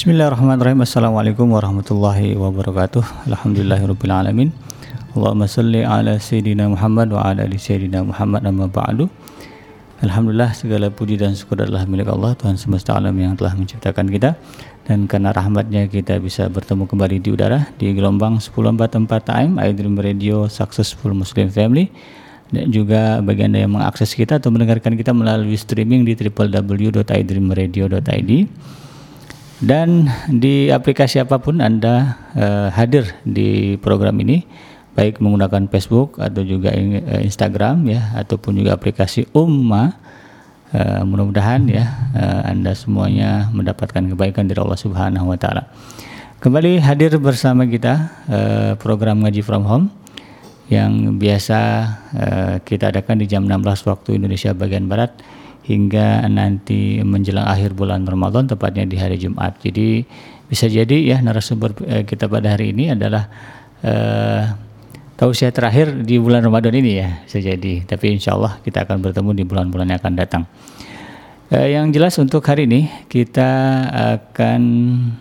Bismillahirrahmanirrahim. Assalamualaikum warahmatullahi wabarakatuh. Alhamdulillahirabbil Allahumma salli ala sayyidina Muhammad wa ala ali sayyidina Muhammad amma ba'du. Alhamdulillah segala puji dan syukur adalah milik Allah Tuhan semesta alam yang telah menciptakan kita dan karena rahmatnya kita bisa bertemu kembali di udara di gelombang 1044 AM iDream Radio Successful Muslim Family dan juga bagi Anda yang mengakses kita atau mendengarkan kita melalui streaming di www.idreamradio.id dan di aplikasi apa pun Anda uh, hadir di program ini baik menggunakan Facebook atau juga uh, Instagram ya ataupun juga aplikasi Umma uh, mudah-mudahan ya uh, Anda semuanya mendapatkan kebaikan dari Allah Subhanahu wa taala. Kembali hadir bersama kita uh, program ngaji from home yang biasa kita adakan di jam 16 waktu Indonesia bagian barat hingga nanti menjelang akhir bulan Ramadan tepatnya di hari Jumat. Jadi bisa jadi ya narasumber eh, kita pada hari ini adalah eh, tausiah terakhir di bulan Ramadan ini ya bisa jadi. Tapi insya Allah kita akan bertemu di bulan-bulan yang akan datang. Eh, yang jelas untuk hari ini kita akan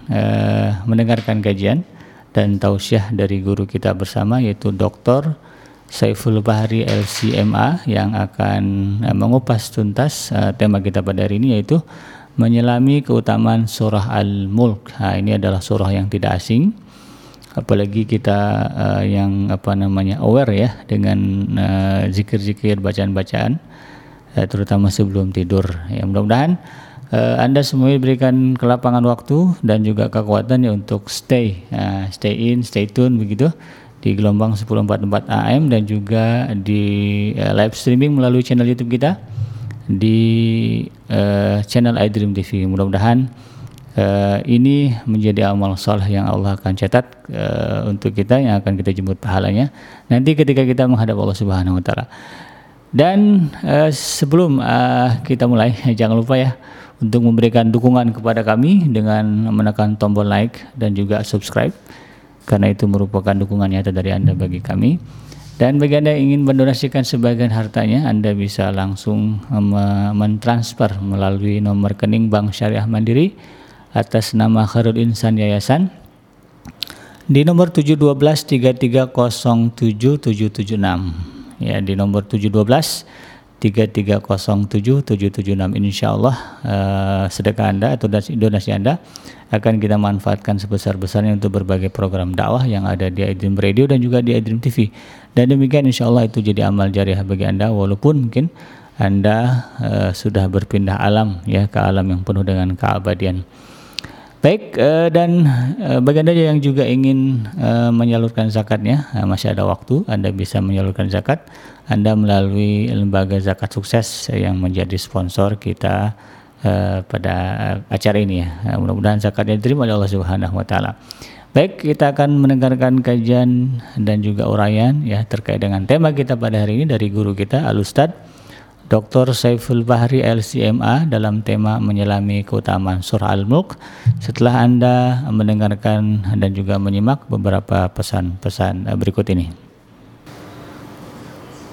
eh, mendengarkan kajian dan tausiah dari guru kita bersama yaitu Dr. Saiful Bahri LCMA yang akan uh, mengupas tuntas uh, tema kita pada hari ini yaitu menyelami keutamaan surah Al-Mulk. Nah, ini adalah surah yang tidak asing apalagi kita uh, yang apa namanya aware ya dengan zikir-zikir bacaan-bacaan terutama sebelum tidur. Ya mudah-mudahan Anda semua diberikan kelapangan waktu dan juga kekuatan ya untuk stay stay in, stay tune begitu di gelombang 1044 AM dan juga di uh, live streaming melalui channel YouTube kita di uh, channel iDream TV. Mudah-mudahan uh, ini menjadi amal soleh yang Allah akan catat uh, untuk kita yang akan kita jemput pahalanya nanti ketika kita menghadap Allah Subhanahu wa taala. Dan uh, sebelum uh, kita mulai jangan lupa ya untuk memberikan dukungan kepada kami dengan menekan tombol like dan juga subscribe karena itu merupakan dukungan nyata dari Anda bagi kami. Dan bagi Anda yang ingin mendonasikan sebagian hartanya, Anda bisa langsung mentransfer melalui nomor rekening Bank Syariah Mandiri atas nama Khairul Insan Yayasan di nomor 712330776 ya di nomor 712 3307776 insya Allah uh, sedekah Anda atau donasi Anda akan kita manfaatkan sebesar-besarnya untuk berbagai program dakwah yang ada di iDream Radio dan juga di iDream TV dan demikian insya Allah itu jadi amal jariah bagi Anda. Walaupun mungkin Anda uh, sudah berpindah alam ya ke alam yang penuh dengan keabadian. Baik uh, dan bagi Anda yang juga ingin menyalurkan zakatnya masih ada waktu Anda bisa menyalurkan zakat Anda melalui lembaga zakat sukses yang menjadi sponsor kita uh, pada acara ini ya. Uh, mudah-mudahan zakatnya diterima oleh Allah Subhanahu wa taala. Baik, kita akan mendengarkan kajian dan juga uraian ya terkait dengan tema kita pada hari ini dari guru kita Al Ustadz Dr. Saiful Bahri LCMA dalam tema menyelami keutamaan surah Al-Mulk. Setelah Anda mendengarkan dan juga menyimak beberapa pesan-pesan berikut ini.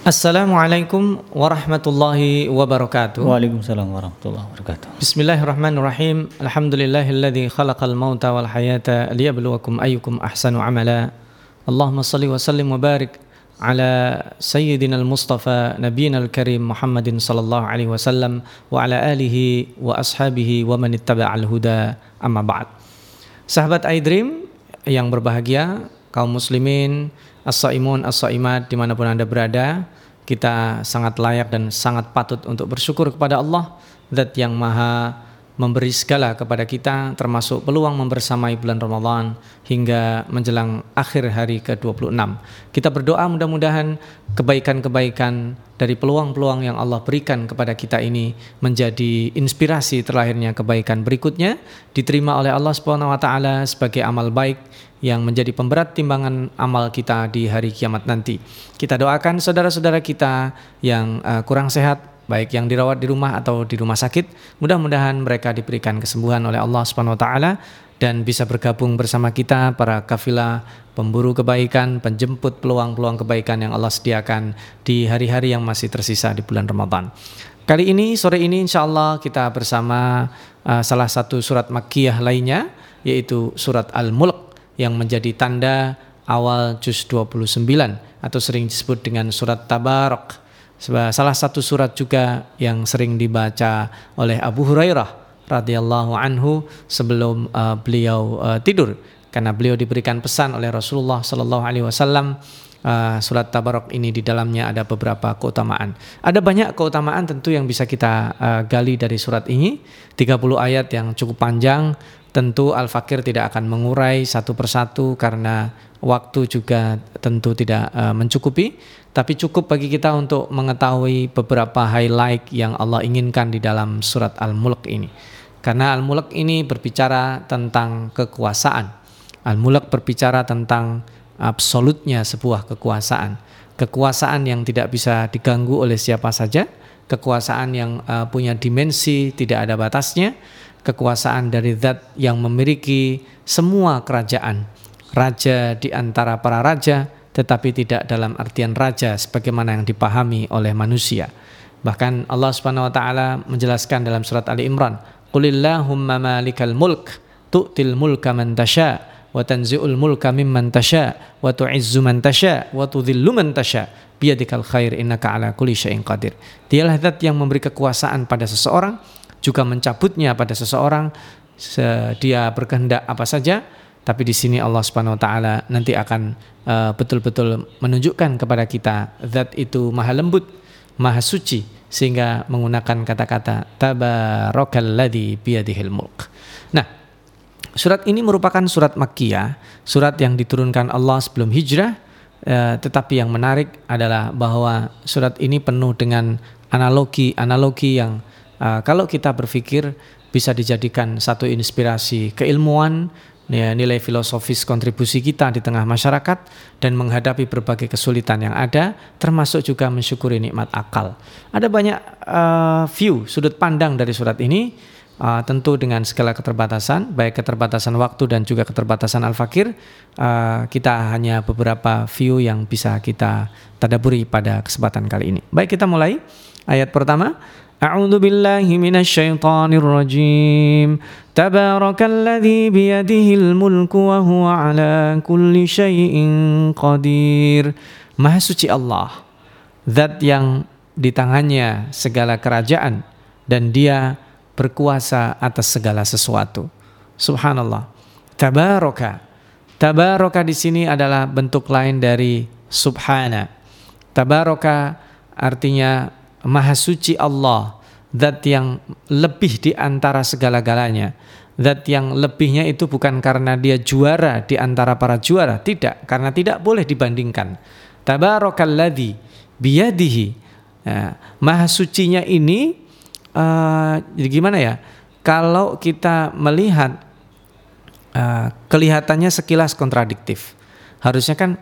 السلام عليكم ورحمة الله وبركاته. وعليكم السلام ورحمة الله وبركاته. بسم الله الرحمن الرحيم. الحمد لله الذي خلق الموت والحياة ليبلوكم أيكم أحسن عملا. اللهم صل وسلم وبارك على سيدنا المصطفى نبينا الكريم محمد صلى الله عليه وسلم وعلى آله وأصحابه ومن اتبع الهدى. أما بعد. صحبة iDream yang berbahagia, kaum muslimin as-saimun, as-saimat di mana pun anda berada, kita sangat layak dan sangat patut untuk bersyukur kepada Allah, Zat yang maha memberi segala kepada kita termasuk peluang membersamai bulan Ramadan hingga menjelang akhir hari ke-26. Kita berdoa mudah-mudahan kebaikan-kebaikan dari peluang-peluang yang Allah berikan kepada kita ini menjadi inspirasi terlahirnya kebaikan berikutnya diterima oleh Allah Subhanahu wa taala sebagai amal baik yang menjadi pemberat timbangan amal kita di hari kiamat nanti. Kita doakan saudara-saudara kita yang uh, kurang sehat baik yang dirawat di rumah atau di rumah sakit. Mudah-mudahan mereka diberikan kesembuhan oleh Allah Subhanahu wa taala dan bisa bergabung bersama kita para kafilah pemburu kebaikan, penjemput peluang-peluang kebaikan yang Allah sediakan di hari-hari yang masih tersisa di bulan Ramadan. Kali ini sore ini insya Allah kita bersama uh, salah satu surat Makkiyah lainnya yaitu surat Al-Mulk yang menjadi tanda awal juz 29 atau sering disebut dengan surat Tabarak. Salah satu surat juga yang sering dibaca oleh Abu Hurairah radhiyallahu anhu sebelum uh, beliau uh, tidur karena beliau diberikan pesan oleh Rasulullah sallallahu alaihi wasallam uh, surat Tabarok ini di dalamnya ada beberapa keutamaan. Ada banyak keutamaan tentu yang bisa kita uh, gali dari surat ini. 30 ayat yang cukup panjang. Tentu Al-Fakir tidak akan mengurai satu persatu karena waktu juga tentu tidak uh, mencukupi. Tapi cukup bagi kita untuk mengetahui beberapa highlight yang Allah inginkan di dalam surat Al-Mulk ini. Karena Al-Mulk ini berbicara tentang kekuasaan. Al-Mulk berbicara tentang absolutnya sebuah kekuasaan. Kekuasaan yang tidak bisa diganggu oleh siapa saja, kekuasaan yang uh, punya dimensi tidak ada batasnya, kekuasaan dari zat yang memiliki semua kerajaan. Raja di antara para raja, tetapi tidak dalam artian raja sebagaimana yang dipahami oleh manusia. Bahkan Allah Subhanahu wa taala menjelaskan dalam surat Ali Imran, "Qulillahumma malikal mulk tu'til mulka man tasha' wa tanzi'ul mulka mimman tasha wa tu'izzu man tasha wa tudhillu man tasha biyadikal khair innaka ala kulli syai'in qadir. Dialah zat yang memberi kekuasaan pada seseorang juga mencabutnya pada seseorang dia berkehendak apa saja tapi di sini Allah Subhanahu wa taala nanti akan uh, betul-betul menunjukkan kepada kita zat itu maha lembut, maha suci sehingga menggunakan kata-kata tabarakalladzi biyadihil mulk. Nah, Surat ini merupakan surat Makkiyah, surat yang diturunkan Allah sebelum hijrah, eh, tetapi yang menarik adalah bahwa surat ini penuh dengan analogi-analogi yang eh, kalau kita berpikir bisa dijadikan satu inspirasi keilmuan, ya, nilai filosofis kontribusi kita di tengah masyarakat dan menghadapi berbagai kesulitan yang ada, termasuk juga mensyukuri nikmat akal. Ada banyak uh, view sudut pandang dari surat ini Uh, tentu dengan segala keterbatasan, baik keterbatasan waktu dan juga keterbatasan al-fakir, uh, kita hanya beberapa view yang bisa kita tadaburi pada kesempatan kali ini. Baik, kita mulai ayat pertama. A'udzu billahi minasyaitonir rajim. Tabarakalladzi biyadihil mulku wa huwa ala kulli syai'in qadir. Maha suci Allah, zat yang di tangannya segala kerajaan dan dia berkuasa atas segala sesuatu. Subhanallah. Tabaraka. Tabaraka di sini adalah bentuk lain dari subhana. Tabaraka artinya maha suci Allah, zat yang lebih di antara segala-galanya. Zat yang lebihnya itu bukan karena dia juara di antara para juara, tidak, karena tidak boleh dibandingkan. Tabarakalladzi biyadihi. Nah, maha sucinya ini uh, jadi gimana ya? Kalau kita melihat uh, kelihatannya sekilas kontradiktif. Harusnya kan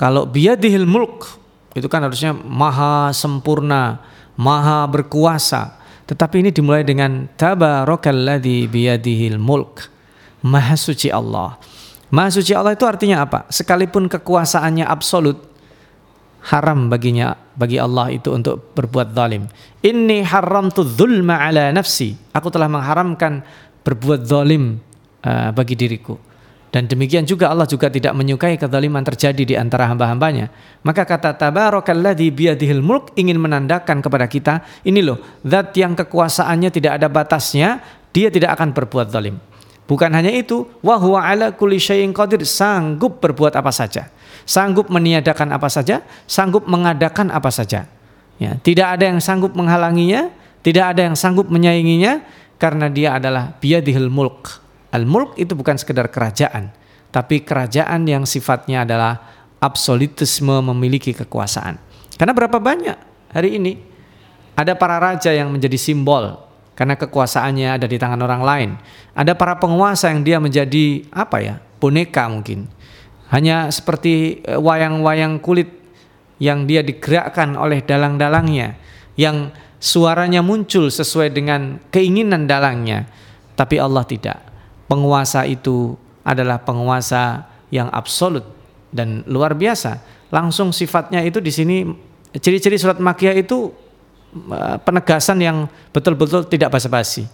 kalau biadihil mulk itu kan harusnya maha sempurna, maha berkuasa. Tetapi ini dimulai dengan tabarakalladzi biyadihil mulk. Maha suci Allah. Maha suci Allah itu artinya apa? Sekalipun kekuasaannya absolut, haram baginya bagi Allah itu untuk berbuat zalim. Inni haramtu dzulma ala nafsi. Aku telah mengharamkan berbuat zalim uh, bagi diriku. Dan demikian juga Allah juga tidak menyukai kezaliman terjadi di antara hamba-hambanya. Maka kata tabarakalladzi biyadihil mulk ingin menandakan kepada kita, ini loh, zat yang kekuasaannya tidak ada batasnya, dia tidak akan berbuat zalim. Bukan hanya itu, wa huwa ala kulli syai'in qadir, sanggup berbuat apa saja sanggup meniadakan apa saja, sanggup mengadakan apa saja. Ya, tidak ada yang sanggup menghalanginya, tidak ada yang sanggup menyainginya karena dia adalah biyadihil mulk. Al-mulk itu bukan sekedar kerajaan, tapi kerajaan yang sifatnya adalah absolutisme memiliki kekuasaan. Karena berapa banyak hari ini ada para raja yang menjadi simbol karena kekuasaannya ada di tangan orang lain. Ada para penguasa yang dia menjadi apa ya? boneka mungkin hanya seperti eh, wayang-wayang kulit yang dia digerakkan oleh dalang-dalangnya, yang suaranya muncul sesuai dengan keinginan dalangnya. Tapi Allah tidak. Penguasa itu adalah penguasa yang absolut dan luar biasa. Langsung sifatnya itu di sini ciri-ciri surat Makkiyah itu eh, penegasan yang betul-betul tidak basa-basi.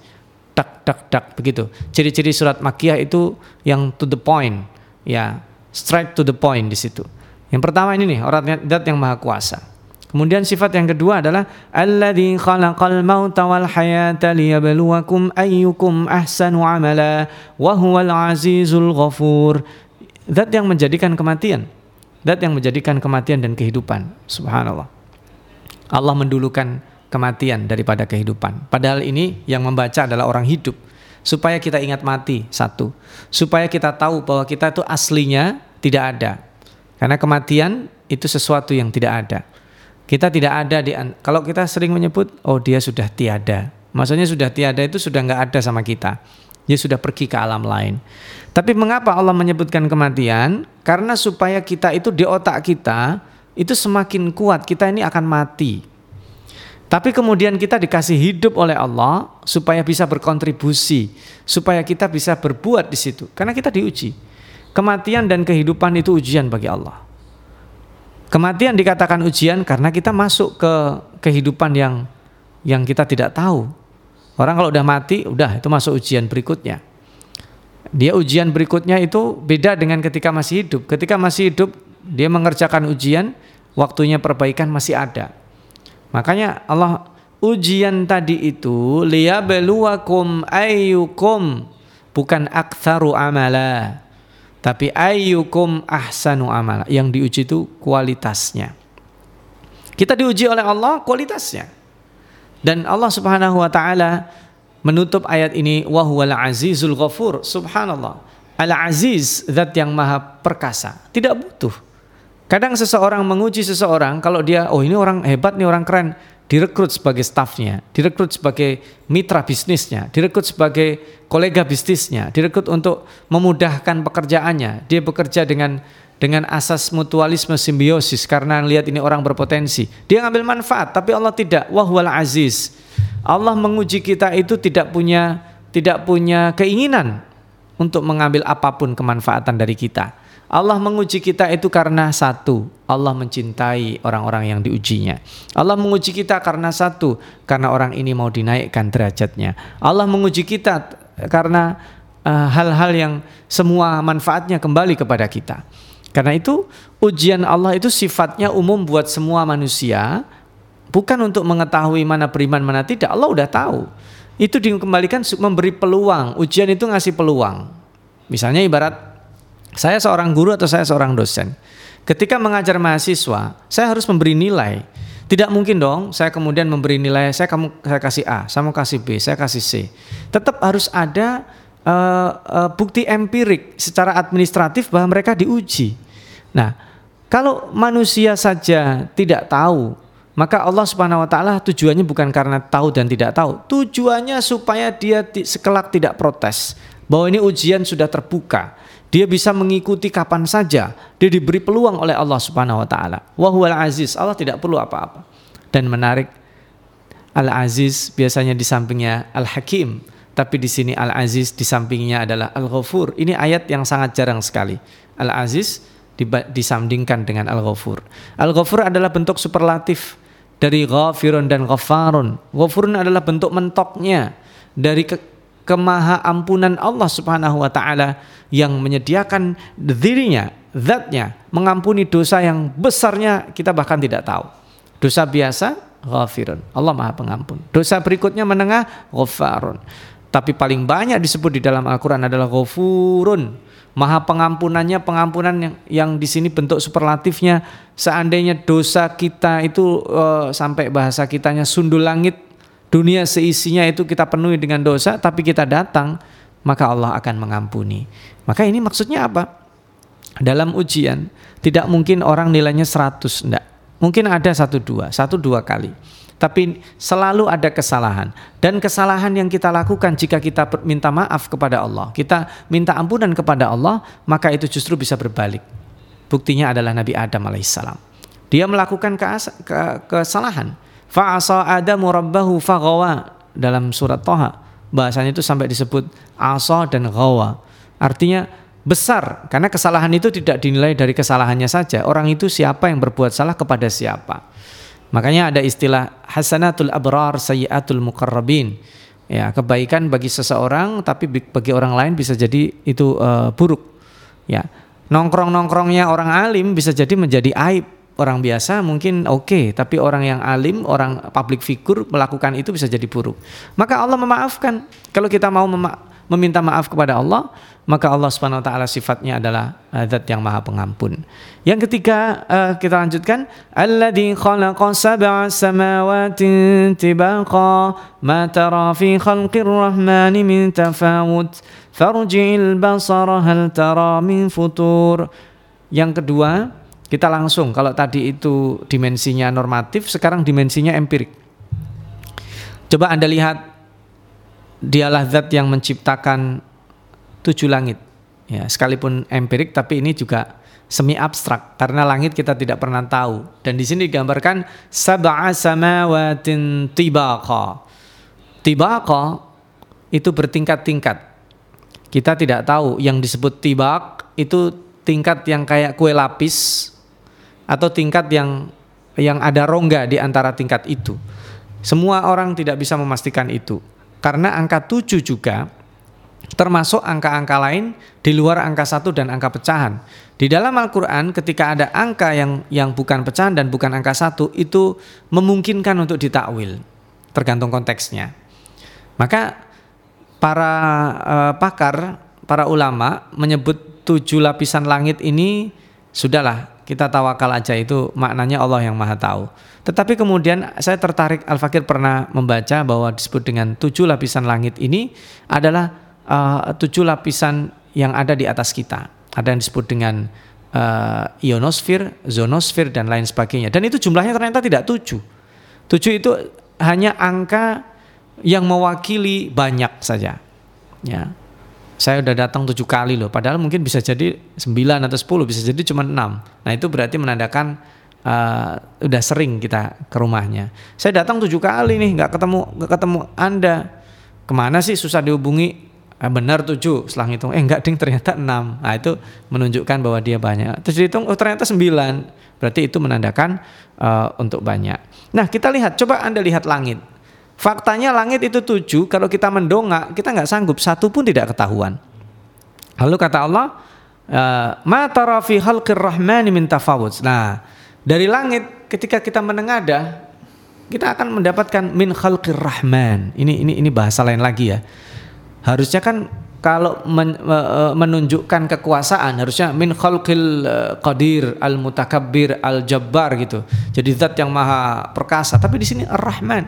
dak dak dak begitu. Ciri-ciri surat Makkiyah itu yang to the point, ya straight to the point di situ. Yang pertama ini nih orang dat yang maha kuasa. Kemudian sifat yang kedua adalah alladzi khalaqal mauta wal hayata liyabluwakum ayyukum ahsanu amala wa huwal azizul ghafur. Zat yang menjadikan kematian. Zat yang menjadikan kematian dan kehidupan. Subhanallah. Allah mendulukan kematian daripada kehidupan. Padahal ini yang membaca adalah orang hidup. Supaya kita ingat mati, satu. Supaya kita tahu bahwa kita itu aslinya tidak ada. Karena kematian itu sesuatu yang tidak ada. Kita tidak ada di kalau kita sering menyebut oh dia sudah tiada. Maksudnya sudah tiada itu sudah nggak ada sama kita. Dia sudah pergi ke alam lain. Tapi mengapa Allah menyebutkan kematian? Karena supaya kita itu di otak kita itu semakin kuat kita ini akan mati. Tapi kemudian kita dikasih hidup oleh Allah supaya bisa berkontribusi, supaya kita bisa berbuat di situ. Karena kita diuji. Kematian dan kehidupan itu ujian bagi Allah. Kematian dikatakan ujian karena kita masuk ke kehidupan yang yang kita tidak tahu. Orang kalau udah mati, udah itu masuk ujian berikutnya. Dia ujian berikutnya itu beda dengan ketika masih hidup. Ketika masih hidup, dia mengerjakan ujian, waktunya perbaikan masih ada Makanya Allah ujian tadi itu liyabluwakum ayyukum bukan aktsaru amala tapi ayyukum ahsanu amala. Yang diuji itu kualitasnya. Kita diuji oleh Allah kualitasnya. Dan Allah Subhanahu wa taala menutup ayat ini wa huwal azizul ghafur. Subhanallah. Al aziz zat yang maha perkasa. Tidak butuh. Kadang seseorang menguji seseorang kalau dia oh ini orang hebat nih orang keren direkrut sebagai stafnya, direkrut sebagai mitra bisnisnya, direkrut sebagai kolega bisnisnya, direkrut untuk memudahkan pekerjaannya. Dia bekerja dengan dengan asas mutualisme simbiosis karena lihat ini orang berpotensi. Dia ngambil manfaat, tapi Allah tidak. Wahwal aziz. Allah menguji kita itu tidak punya tidak punya keinginan untuk mengambil apa pun kemanfaatan dari kita. Allah menguji kita itu karena satu, Allah mencintai orang-orang yang diujinya. Allah menguji kita karena satu, karena orang ini mau dinaikkan derajatnya. Allah menguji kita karena eh, hal-hal uh, yang semua manfaatnya kembali kepada kita. Karena itu ujian Allah itu sifatnya umum buat semua manusia, bukan untuk mengetahui mana beriman mana tidak. Allah udah tahu. Itu dikembalikan memberi peluang. Ujian itu ngasih peluang. Misalnya ibarat saya seorang guru atau saya seorang dosen. Ketika mengajar mahasiswa, saya harus memberi nilai. Tidak mungkin dong saya kemudian memberi nilai saya kamu saya kasih A, saya kasih B, saya kasih C. Tetap harus ada uh, uh, bukti empirik secara administratif bahwa mereka diuji. Nah, kalau manusia saja tidak tahu, maka Allah Subhanahu wa taala tujuannya bukan karena tahu dan tidak tahu. Tujuannya supaya dia sekelak tidak protes bahwa ini ujian sudah terbuka. Dia bisa mengikuti kapan saja. Dia diberi peluang oleh Allah Subhanahu wa taala. Wa aziz. Allah tidak perlu apa-apa. Dan menarik Al-Aziz biasanya di sampingnya Al-Hakim, tapi di sini Al-Aziz di sampingnya adalah Al-Ghafur. Ini ayat yang sangat jarang sekali. Al-Aziz disandingkan dengan Al-Ghafur. Al-Ghafur adalah bentuk superlatif dari ghafirun dan ghafarun. Ghafurun adalah bentuk mentoknya dari kemaha ampunan Allah Subhanahu wa taala yang menyediakan dirinya, zatnya, mengampuni dosa yang besarnya kita bahkan tidak tahu. Dosa biasa, ghafirun. Allah maha pengampun. Dosa berikutnya menengah, ghafarun. Tapi paling banyak disebut di dalam Al-Quran adalah ghafurun. Maha pengampunannya, pengampunan yang, yang di sini bentuk superlatifnya. Seandainya dosa kita itu uh, sampai bahasa kitanya sundul langit, dunia seisinya itu kita penuhi dengan dosa, tapi kita datang, maka Allah akan mengampuni. Maka ini maksudnya apa? Dalam ujian tidak mungkin orang nilainya 100, enggak. Mungkin ada satu dua, satu dua kali. Tapi selalu ada kesalahan dan kesalahan yang kita lakukan jika kita minta maaf kepada Allah, kita minta ampunan kepada Allah, maka itu justru bisa berbalik. Buktinya adalah Nabi Adam alaihissalam. Dia melakukan kesalahan. Fa'asa Adamu rabbahu faghawa dalam surat Toha. Bahasanya itu sampai disebut asa dan ghawa. Artinya besar karena kesalahan itu tidak dinilai dari kesalahannya saja. Orang itu siapa yang berbuat salah kepada siapa. Makanya ada istilah hasanatul abrar sayyiatul muqarrabin. Ya, kebaikan bagi seseorang tapi bagi orang lain bisa jadi itu uh, buruk. Ya. Nongkrong-nongkrongnya orang alim bisa jadi menjadi aib. Orang biasa mungkin oke, okay, tapi orang yang alim, orang public figure melakukan itu bisa jadi buruk. Maka Allah memaafkan. Kalau kita mau mema meminta maaf kepada Allah, maka Allah Subhanahu wa taala sifatnya adalah uh, zat yang maha pengampun. Yang ketiga uh, kita lanjutkan alladzi khalaqa sab'a samawati tibaqa ma tara fi khalqir rahmani min tafawut farji'il basara hal tara min futur. Yang kedua, kita langsung kalau tadi itu dimensinya normatif, sekarang dimensinya empirik. Coba Anda lihat dialah zat yang menciptakan tujuh langit. Ya, sekalipun empirik tapi ini juga semi abstrak karena langit kita tidak pernah tahu. Dan di sini digambarkan sab'a samawatin tibaqa. Tibaqa itu bertingkat-tingkat. Kita tidak tahu yang disebut tibak itu tingkat yang kayak kue lapis atau tingkat yang yang ada rongga di antara tingkat itu. Semua orang tidak bisa memastikan itu. Karena angka tujuh juga termasuk angka-angka lain di luar angka satu dan angka pecahan. Di dalam Al-Quran ketika ada angka yang yang bukan pecahan dan bukan angka satu itu memungkinkan untuk ditakwil tergantung konteksnya. Maka para uh, pakar, para ulama menyebut tujuh lapisan langit ini sudahlah kita tawakal aja itu maknanya Allah yang maha tahu. Tetapi kemudian saya tertarik Al-Fakir pernah membaca bahwa disebut dengan tujuh lapisan langit ini adalah uh, tujuh lapisan yang ada di atas kita. Ada yang disebut dengan uh, ionosfer, zonosfer dan lain sebagainya. Dan itu jumlahnya ternyata tidak tujuh. Tujuh itu hanya angka yang mewakili banyak saja. Ya, saya udah datang tujuh kali loh. Padahal mungkin bisa jadi sembilan atau sepuluh, bisa jadi cuma enam. Nah itu berarti menandakan uh, udah sering kita ke rumahnya. Saya datang tujuh kali nih, nggak ketemu, nggak ketemu Anda. Ke mana sih susah dihubungi? eh, benar tujuh setelah ngitung eh enggak ding ternyata enam nah itu menunjukkan bahwa dia banyak terus dihitung oh ternyata sembilan berarti itu menandakan uh, untuk banyak nah kita lihat coba anda lihat langit faktanya langit itu tujuh kalau kita mendongak kita nggak sanggup. Satu pun tidak ketahuan. Lalu kata Allah uh, ma fi rahmani min nah dari langit ketika kita menengadah kita akan mendapatkan min khalqir rahman. Ini ini ini bahasa lain lagi ya. Harusnya kan kalau men, menunjukkan kekuasaan harusnya min khalqil qadir al mutakabbir al jabbar gitu. Jadi zat yang maha perkasa. Tapi di sini Ar-Rahman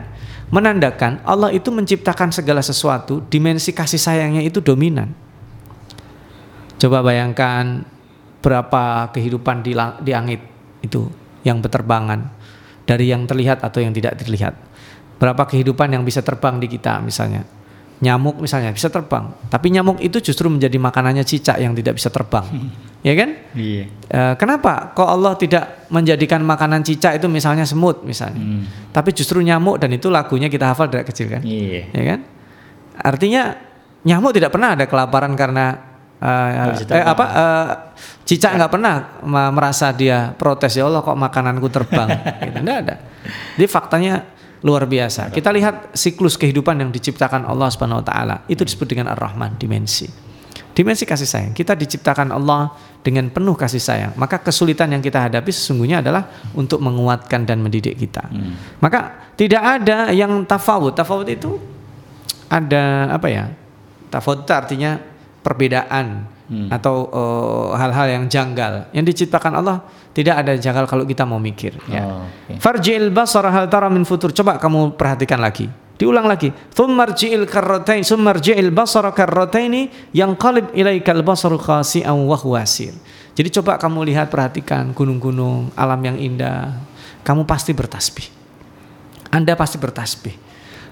menandakan Allah itu menciptakan segala sesuatu, dimensi kasih sayangnya itu dominan. Coba bayangkan berapa kehidupan di, di langit itu yang berterbangan dari yang terlihat atau yang tidak terlihat. Berapa kehidupan yang bisa terbang di kita misalnya nyamuk misalnya bisa terbang, tapi nyamuk itu justru menjadi makanannya cicak yang tidak bisa terbang, ya kan? Iya. E, kenapa? Kok Allah tidak menjadikan makanan cicak itu misalnya semut misalnya, hmm. tapi justru nyamuk dan itu lagunya kita hafal dari kecil kan? Iya. Ya kan? Artinya nyamuk tidak pernah ada kelaparan karena uh, eh, apa uh, cicak nggak pernah merasa dia protes ya Allah kok makananku terbang, gitu. Ada. Jadi faktanya luar biasa. Kita lihat siklus kehidupan yang diciptakan Allah Subhanahu wa taala. Itu disebut dengan Ar-Rahman, dimensi. Dimensi kasih sayang. Kita diciptakan Allah dengan penuh kasih sayang. Maka kesulitan yang kita hadapi sesungguhnya adalah untuk menguatkan dan mendidik kita. Hmm. Maka tidak ada yang tafawud. Tafawud itu ada apa ya? Tafawud itu artinya perbedaan hmm. atau eh, hal-hal uh, yang janggal. Yang diciptakan Allah tidak ada janggal kalau kita mau mikir. Ya. Oh, okay. Farjil basara hal tara min futur. Coba kamu perhatikan lagi. Diulang lagi. Thummarji'il karratain, thummarji'il basara karrataini yang qalib ilaikal basaru khasi'an wa huwasir. Jadi coba kamu lihat perhatikan gunung-gunung, alam yang indah. Kamu pasti bertasbih. Anda pasti bertasbih.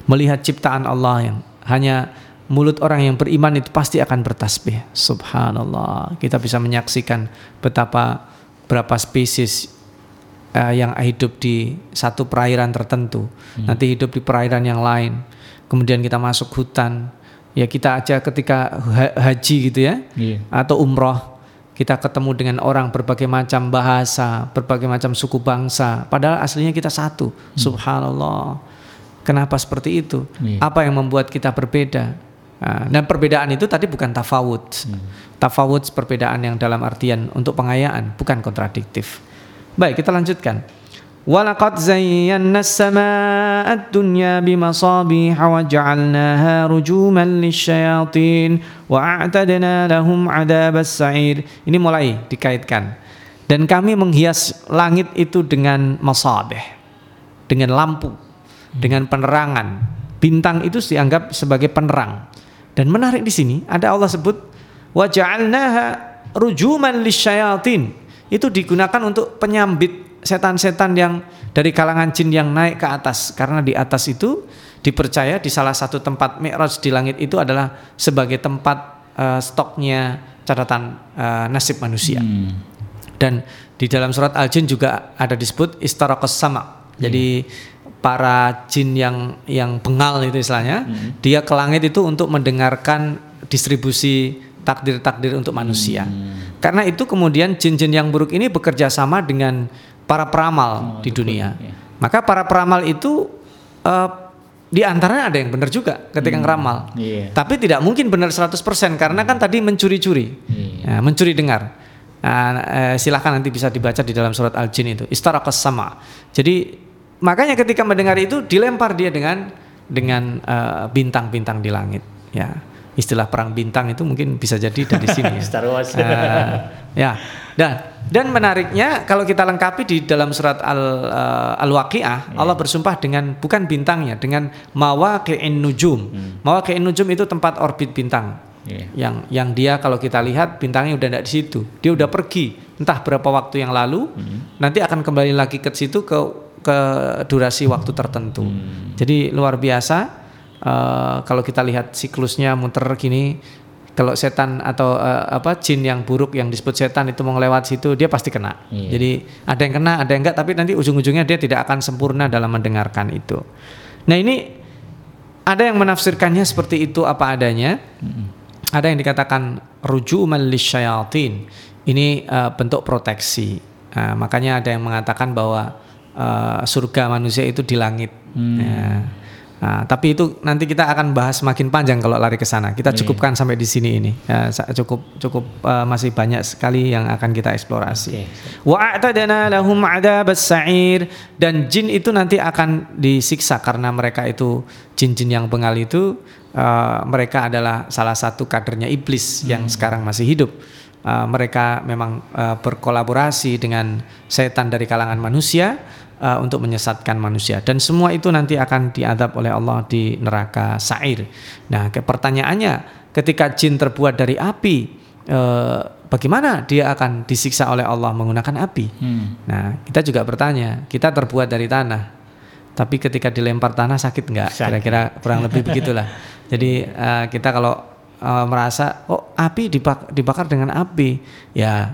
Melihat ciptaan Allah yang hanya mulut orang yang beriman itu pasti akan bertasbih. Subhanallah. Kita bisa menyaksikan betapa berapa spesies uh, yang hidup di satu perairan tertentu, hmm. nanti hidup di perairan yang lain. Kemudian kita masuk hutan, ya kita aja ketika haji gitu ya, yeah. atau umroh, kita ketemu dengan orang berbagai macam bahasa, berbagai macam suku bangsa, padahal aslinya kita satu. Hmm. Subhanallah. Kenapa seperti itu? Iya. Apa yang membuat kita berbeda? Nah, dan perbedaan itu tadi bukan tafawud. Hmm. Tafawud perbedaan yang dalam artian untuk pengayaan, bukan kontradiktif. Baik, kita lanjutkan. Walaqad zayyana as-samaa'a ad-dunya bimasabiha wa ja'alnaaha rujuman lisyayatin wa a'tadna lahum 'adzabas sa'ir. Ini mulai dikaitkan. Dan kami menghias langit itu dengan masabih, dengan lampu, dengan penerangan. Bintang itu dianggap sebagai penerang. Dan menarik di sini ada Allah sebut wa ja'alnaaha rujuman lisyayatin itu digunakan untuk penyambit setan-setan yang dari kalangan jin yang naik ke atas karena di atas itu dipercaya di salah satu tempat mi'raj di langit itu adalah sebagai tempat uh, stoknya catatan uh, nasib manusia. Hmm. Dan di dalam surat Al-Jin juga ada disebut istaraqas sama. Jadi para jin yang yang bengal itu istilahnya, dia ke langit itu untuk mendengarkan distribusi takdir-takdir untuk manusia. Karena itu kemudian jin-jin yang buruk ini bekerja sama dengan para peramal di dunia. iya. Maka para peramal itu eh, di antaranya ada yang benar juga ketika ngeramal. Iya. Tapi tidak mungkin benar 100% karena kan tadi mencuri-curi. Iya. Nah, mencuri dengar. Nah, eh, silahkan nanti bisa dibaca di dalam surat Al-Jin itu. Istaraqas sama. Jadi makanya ketika mendengar itu dilempar dia dengan dengan eh, bintang-bintang di langit. Ya, istilah perang bintang itu mungkin bisa jadi dari sini. ya. Star Wars. Eh, ya. Dan dan menariknya kalau kita lengkapi di dalam surat Al eh, Al-Waqiah Allah bersumpah dengan bukan bintangnya dengan mawaqi'in nujum. Mawaqi'in nujum itu tempat orbit bintang. Iya. Yang yang dia kalau kita lihat bintangnya udah tidak di situ. Dia udah pergi entah berapa waktu yang lalu. Nanti akan kembali lagi ke situ ke ke durasi waktu tertentu. Jadi luar biasa eh, kalau kita lihat siklusnya muter gini kalau setan atau eh, apa jin yang buruk yang disebut setan itu mau lewat situ dia pasti kena. Iya. Jadi ada yang kena, ada yang enggak tapi nanti ujung-ujungnya dia tidak akan sempurna dalam mendengarkan itu. Nah, ini ada yang menafsirkannya seperti itu apa adanya. Ada yang dikatakan rujuman lisyayatin. Ini eh, bentuk proteksi. Nah, makanya ada yang mengatakan bahwa eh, surga manusia itu di langit. Ya. Nah, tapi itu nanti kita akan bahas semakin panjang kalau lari ke sana. Kita cukupkan sampai di sini ini. Ya, cukup cukup eh, masih banyak sekali yang akan kita eksplorasi. Wa a'tadana lahum adzabas sa'ir dan jin itu nanti akan disiksa karena mereka itu jin-jin yang bengal itu eh, mereka adalah salah satu kadernya iblis yang sekarang masih hidup. Eh, mereka memang eh, berkolaborasi dengan setan dari kalangan manusia eh, untuk menyesatkan manusia dan semua itu nanti akan diadab oleh Allah di neraka sa'ir. Nah, ke pertanyaannya ketika jin terbuat dari api eh, bagaimana dia akan disiksa oleh Allah menggunakan api? Hmm. Nah, kita juga bertanya, kita terbuat dari tanah, tapi ketika dilempar tanah sakit nggak? Kira-kira kurang lebih begitulah. Jadi eh, kita kalau eh, merasa, oh api dibak- dibakar dengan api, ya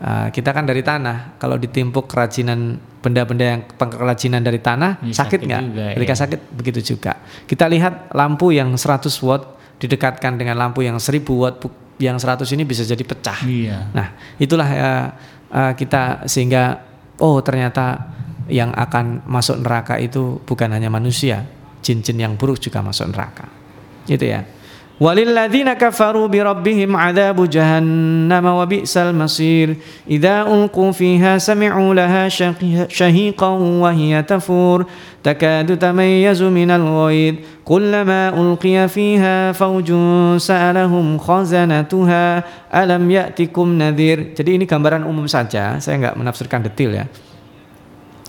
eh, kita kan dari tanah. Kalau ditimpuk kerajinan benda-benda yang kerajinan dari tanah, Ini sakit nggak? Ketika iya. sakit begitu juga. Kita lihat lampu yang 100 watt didekatkan dengan lampu yang 1000 watt, yang 100 ini bisa jadi pecah. Iya. Nah, itulah eh, eh, kita sehingga oh ternyata yang akan masuk neraka itu bukan hanya manusia, jin-jin yang buruk juga masuk neraka. Itu ya. Adzabu jahannam wa bi'sal masir. Idza ulqu fiha sami'u laha shaqi- shahiqan wa hiya tafur takadu tamayyazu minal ghaid. Kullama ulqiya fiha fawjun sa'alahum khazanatuha alam ya'tikum nadhir. Jadi ini gambaran umum saja, saya nggak menafsirkan detail ya.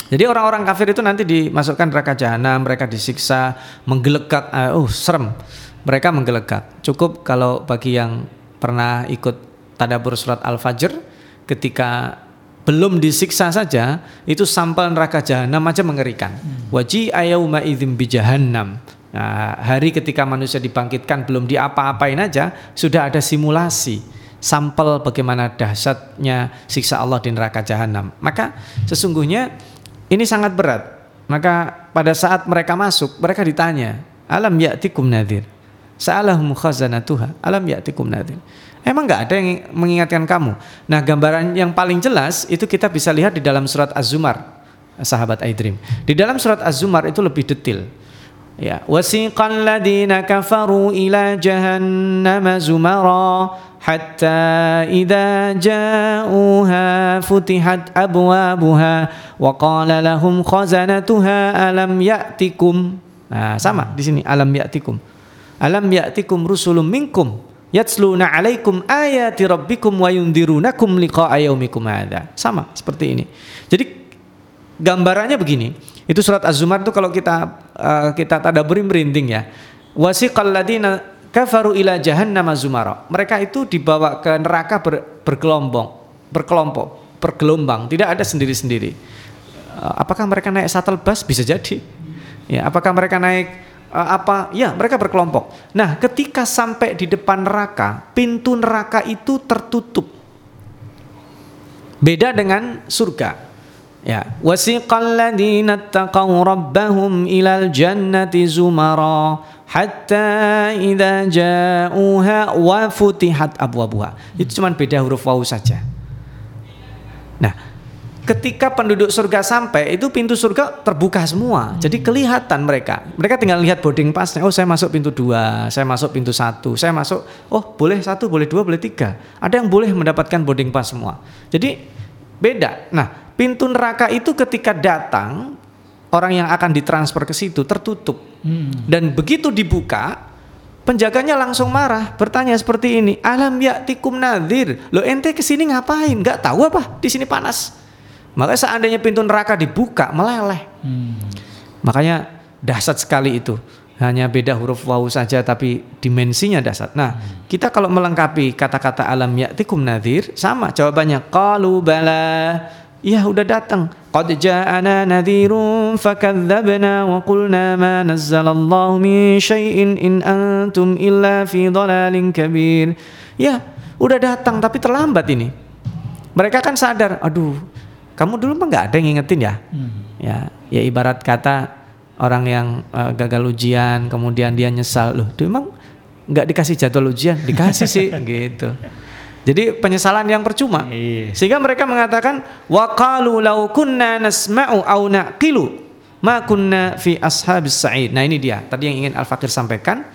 Jadi orang-orang kafir itu nanti dimasukkan neraka jahanam, mereka disiksa, menggelegak, eh, oh serem. Mereka menggelegak. Cukup kalau bagi yang pernah ikut tadabur surat Al-Fajr ketika belum disiksa saja itu sampel neraka jahanam aja mengerikan. Waji ayauma idzim bi jahannam. Nah, hari ketika manusia dibangkitkan belum diapa-apain aja sudah ada simulasi sampel bagaimana dahsyatnya siksa Allah di neraka jahanam. Maka sesungguhnya ini sangat berat. Maka pada saat mereka masuk, mereka ditanya, "Alam ya'tikum nadhir?" Sa'alahum khazanatuha, "Alam ya'tikum nadhir?" Emang nggak ada yang mengingatkan kamu? Nah, gambaran yang paling jelas itu kita bisa lihat di dalam surat Az-Zumar, sahabat Aidrim. Di dalam surat Az-Zumar itu lebih detail. Ya, wasiqal ladina kafaru ila jahannam zumara hatta idza ja'uha futihat abwabuha wa qala lahum khazanatuha alam ya'tikum. Nah, sama di sini alam ya'tikum. Alam ya'tikum rusulun minkum yatsluna 'alaikum ayati rabbikum wa yundirunakum liqa'a yaumikum hadza. Sama seperti ini. Jadi gambarannya begini. Itu surat Az-Zumar itu kalau kita uh, kita tadaburi merinding ya. Wasiqal ladina kafaru ila jahannam zumara. Mereka itu dibawa ke neraka ber, bergelombang, berkelompok, bergelombang, tidak ada sendiri-sendiri. Uh, apakah mereka naik shuttle bus? Bisa jadi. Ya, apakah mereka naik apa? Ya, mereka berkelompok. Nah, ketika sampai di depan neraka, pintu neraka itu tertutup. Beda dengan surga. Ya, wasiqal ladina taqaw rabbahum ilal jannati zumara hatta idza ja'uha wa futihat abwabuha. Itu cuma beda huruf wawu saja. Nah, ketika penduduk surga sampai itu pintu surga terbuka semua. Jadi kelihatan mereka. Mereka tinggal lihat boarding passnya. Oh, saya masuk pintu dua, saya masuk pintu satu, saya masuk. Oh, boleh satu, boleh dua, boleh tiga. Ada yang boleh mendapatkan boarding pass semua. Jadi beda. Nah, Pintu neraka itu ketika datang orang yang akan ditransfer ke situ tertutup. Hmm. Dan begitu dibuka, penjaganya langsung marah, bertanya seperti ini, "Alam ya'tikum nadhir? Lo ente ke sini ngapain? Gak tahu apa? Di sini panas." Maka seandainya pintu neraka dibuka, meleleh. Hmm. Makanya dahsyat sekali itu. Hanya beda huruf wawu saja tapi dimensinya dahsyat. Nah, hmm. kita kalau melengkapi kata-kata alam ya'tikum nadhir sama jawabannya qalu bala Ya udah datang. Qad ja'ana nadhirun fakadzabna wa qulna ma nazzalallahu min syai'in in antum illa fi dhalalin kabir. Ya, udah datang tapi terlambat ini. Mereka kan sadar, aduh, kamu dulu mah nggak ada yang ngingetin ya. Hmm. Ya, ya ibarat kata orang yang uh, gagal ujian kemudian dia nyesal, loh, dia emang nggak dikasih jadwal ujian, dikasih sih gitu. Jadi penyesalan yang percuma. Iya. Sehingga mereka mengatakan wa qalu law kunna nasma'u aw naqilu ma kunna fi ashabis sa'id. Nah ini dia tadi yang ingin Al-Fakir sampaikan.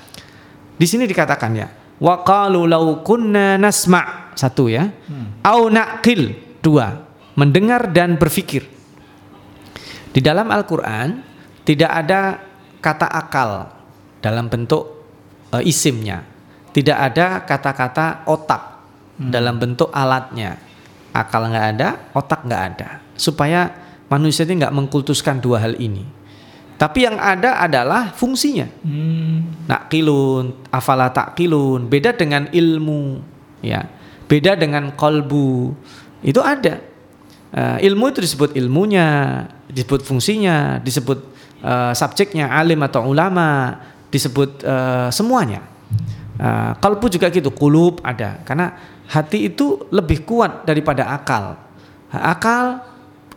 Di sini dikatakan ya wa qalu law kunna nasma' satu ya. Hmm. Au naqil dua. Mendengar dan berfikir. Di dalam Al-Qur'an tidak ada kata akal dalam bentuk uh, isimnya. Tidak ada kata-kata otak hmm. dalam bentuk alatnya. Akal nggak ada, otak nggak ada. Supaya manusia ini nggak mengkultuskan dua hal ini. Tapi yang ada adalah fungsinya. Hmm. kilun, afala kilun, beda dengan ilmu, ya. Beda dengan kolbu. Itu ada. Uh, ilmu itu disebut ilmunya, disebut fungsinya, disebut uh, subjeknya, alim atau ulama, disebut uh, semuanya. Uh, kalbu juga gitu, kulub ada. Karena hati itu lebih kuat daripada akal. Akal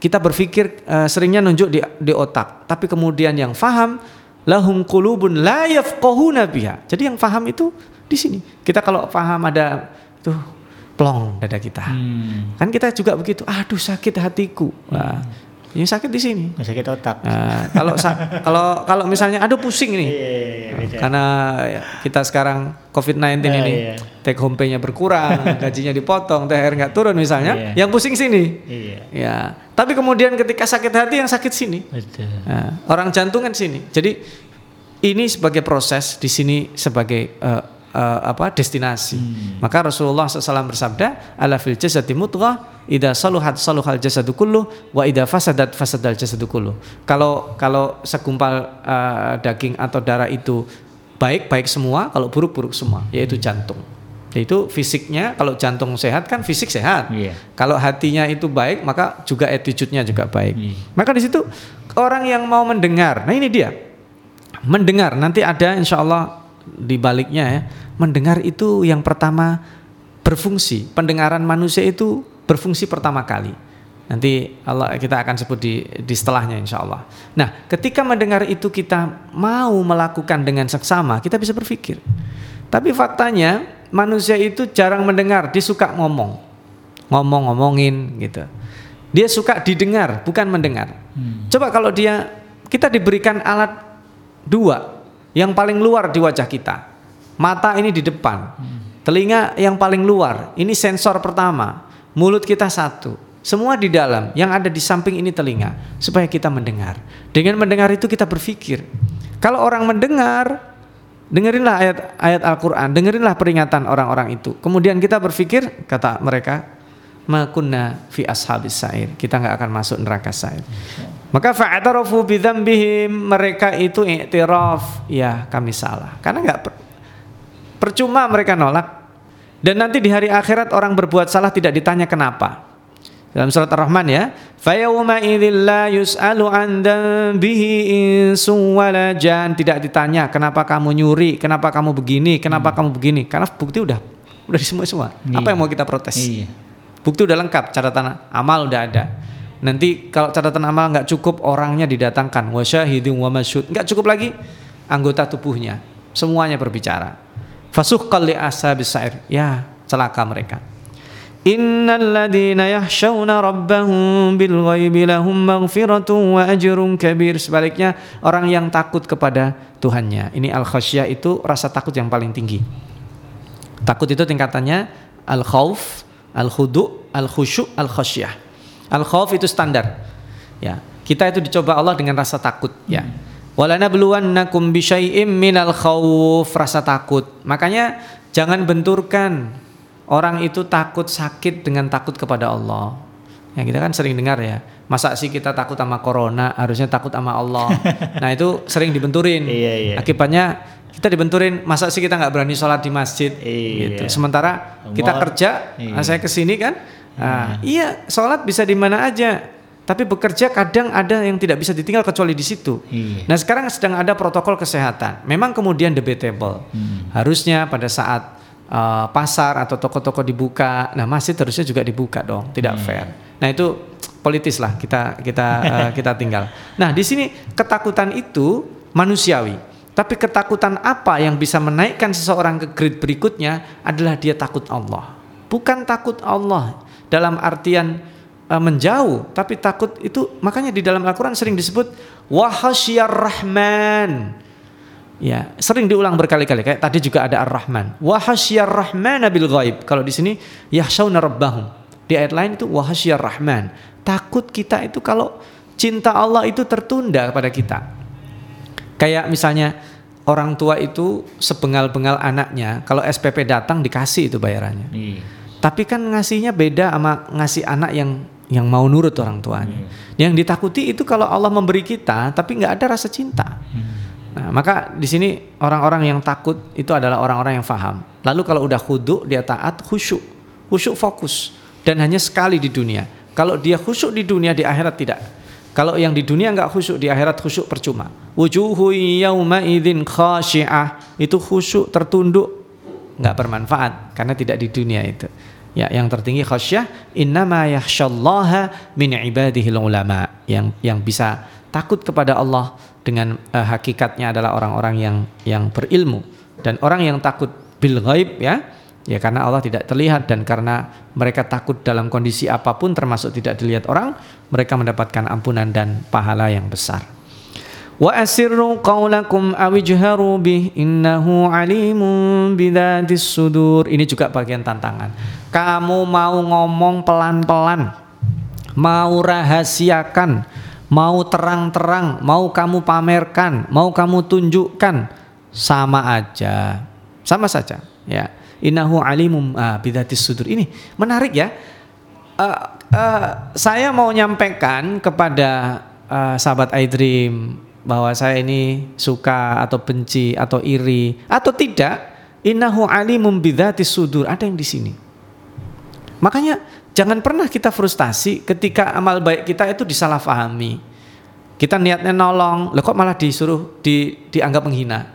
kita berpikir uh, seringnya nunjuk di, di otak, tapi kemudian yang faham lahum qulubun la yafqahuna biha. Jadi yang faham itu di sini. Kita kalau faham ada tuh plong dada kita. Hmm. Kan kita juga begitu, aduh sakit hatiku. Nah, ini sakit di sini. Sakit otak. Nah, kalau kalau kalau misalnya aduh pusing nih. Iya, iya, iya, Karena ya, kita sekarang COVID-19 nah, ini iya. take home pay-nya berkurang, gajinya dipotong, THR nggak turun misalnya, iya. yang pusing sini. Iya. Ya. Tapi kemudian ketika sakit hati yang sakit sini. Nah, orang jantungan sini. Jadi ini sebagai proses di sini sebagai uh, uh, apa destinasi. Hmm. Maka Rasulullah SAW bersabda, "Ala fil jasadi mudghah, idza saluhat saluhal jasadu wa idza fasadat fasadal jasadu kullu." Kalau kalau segumpal uh, daging atau darah itu baik baik semua, kalau buruk buruk semua, yaitu jantung. Yaitu fisiknya kalau jantung sehat kan fisik sehat. Yeah. Kalau hatinya itu baik maka juga attitude-nya juga baik. Yeah. Maka di situ orang yang mau mendengar. Nah ini dia. Mendengar nanti ada insya Allah di baliknya ya, mendengar itu yang pertama berfungsi. Pendengaran manusia itu berfungsi pertama kali. Nanti Allah kita akan sebut di di setelahnya insya Allah. Nah, ketika mendengar itu kita mau melakukan dengan seksama, kita bisa berpikir. Tapi faktanya manusia itu jarang mendengar, dia suka ngomong, ngomong-ngomongin gitu. Dia suka didengar, bukan mendengar. Hmm. Coba kalau dia kita diberikan alat Dua, yang paling luar di wajah kita. Mata ini di depan. Telinga yang paling luar. Ini sensor pertama. Mulut kita satu. Semua di dalam. Yang ada di samping ini telinga. Supaya kita mendengar. Dengan mendengar itu kita berpikir. Kalau orang mendengar, dengerinlah ayat ayat Al-Qur'an, dengerinlah peringatan orang-orang itu. Kemudian kita berpikir, kata mereka, makunna fi ashabis sa'ir. Kita nggak akan masuk neraka sa'ir. Maka fa'tarafu bidzambihim mereka itu i'tiraf, ya kami salah. Karena nggak per, percuma mereka nolak. Dan nanti di hari akhirat orang berbuat salah tidak ditanya kenapa. Dalam surat Ar-Rahman ya, fayawma la yus'alu an bihi insun wala jan. Tidak ditanya kenapa kamu nyuri, kenapa kamu begini, kenapa hmm. kamu begini. Karena bukti udah udah di semua semua. Iya. Apa yang mau kita protes? Iya. Bukti udah lengkap, catatan amal udah ada. Nanti kalau catatan amal nggak cukup orangnya didatangkan. Wasyahidin wa masyud nggak cukup lagi anggota tubuhnya. Semuanya berbicara. Fasuh kali asa bisair ya celaka mereka. Innal ladina yahshawna rabbahum bil ghaibi lahum maghfiratun wa ajrun kabir. Sebaliknya orang yang takut kepada Tuhannya. Ini al khasyah itu rasa takut yang paling tinggi. Takut itu tingkatannya al khauf al khudu al khusyu al khasyah Al khauf itu standar. Ya, kita itu dicoba Allah dengan rasa takut, ya. Walana bluwannakum bisyai'im minal khauf, rasa takut. Makanya jangan benturkan orang itu takut sakit dengan takut kepada Allah. Ya kita kan sering dengar ya, masa sih kita takut sama corona, harusnya takut sama Allah. nah itu sering dibenturin. Iya, iya. Akibatnya kita dibenturin, masa sih kita nggak berani sholat di masjid, iya. gitu. Sementara kita kerja, iya. nah saya ke sini kan, Nah, iya, sholat bisa di mana aja. Tapi bekerja kadang ada yang tidak bisa ditinggal kecuali di situ. Iya. Nah sekarang sedang ada protokol kesehatan. Memang kemudian debatable. Hmm. Harusnya pada saat uh, pasar atau toko-toko dibuka, nah masjid harusnya juga dibuka dong. Tidak hmm. fair. Nah itu politis lah kita kita uh, kita tinggal. Nah di sini ketakutan itu manusiawi. Tapi ketakutan apa yang bisa menaikkan seseorang ke grade berikutnya adalah dia takut Allah. Bukan takut Allah dalam artian uh, menjauh, tapi takut itu makanya di dalam Al-Qur'an sering disebut wahasyar rahman. Ya, sering diulang berkali-kali kayak tadi juga ada Ar-Rahman. Wahasyar rahman bil ghaib. Kalau di sini yahsyauna rabbahum. Di ayat lain itu wahasyar rahman. Takut kita itu kalau cinta Allah itu tertunda kepada kita. Kayak misalnya orang tua itu sebengal-bengal anaknya, kalau SPP datang dikasih itu bayarannya. Iya. Tapi kan ngasihnya beda sama ngasih anak yang yang mau nurut orang tuanya. Hmm. Yang ditakuti itu kalau Allah memberi kita tapi nggak ada rasa cinta. Hmm. Nah, maka di sini orang-orang yang takut itu adalah orang-orang yang faham. Lalu kalau udah khudu dia taat khusyuk. Khusyuk fokus dan hanya sekali di dunia. Kalau dia khusyuk di dunia di akhirat tidak. Kalau yang di dunia nggak khusyuk di akhirat khusyuk percuma. Wujuhu yauma idzin khasyiah itu khusyuk tertunduk nggak bermanfaat karena tidak di dunia itu. Ya, yang tertinggi khasyah innama yakhsyallaha min ibadihil ulama. Yang yang bisa takut kepada Allah dengan uh, hakikatnya adalah orang-orang yang yang berilmu dan orang yang takut bil ghaib ya ya karena Allah tidak terlihat dan karena mereka takut dalam kondisi apa pun termasuk tidak dilihat orang mereka mendapatkan ampunan dan pahala yang besar wa asirru qawlakum awijharu bih innahu alimun bidatis sudur. Ini juga bagian tantangan. Kamu mau ngomong pelan-pelan mau rahasiakan mau terang-terang mau kamu pamerkan mau kamu tunjukkan sama aja. Sama saja ya. Innahu alimum ah, bidatis sudur. Ini menarik ya. Uh, uh, saya mau nyampaikan kepada uh, sahabat iDream bahwa saya ini suka atau benci atau iri atau tidak innahu alimum bidzati sudur. Ada yang di sini. Makanya jangan pernah kita frustasi ketika amal baik kita itu disalahfahami kita niatnya nolong lo kok malah disuruh di, dianggap menghina?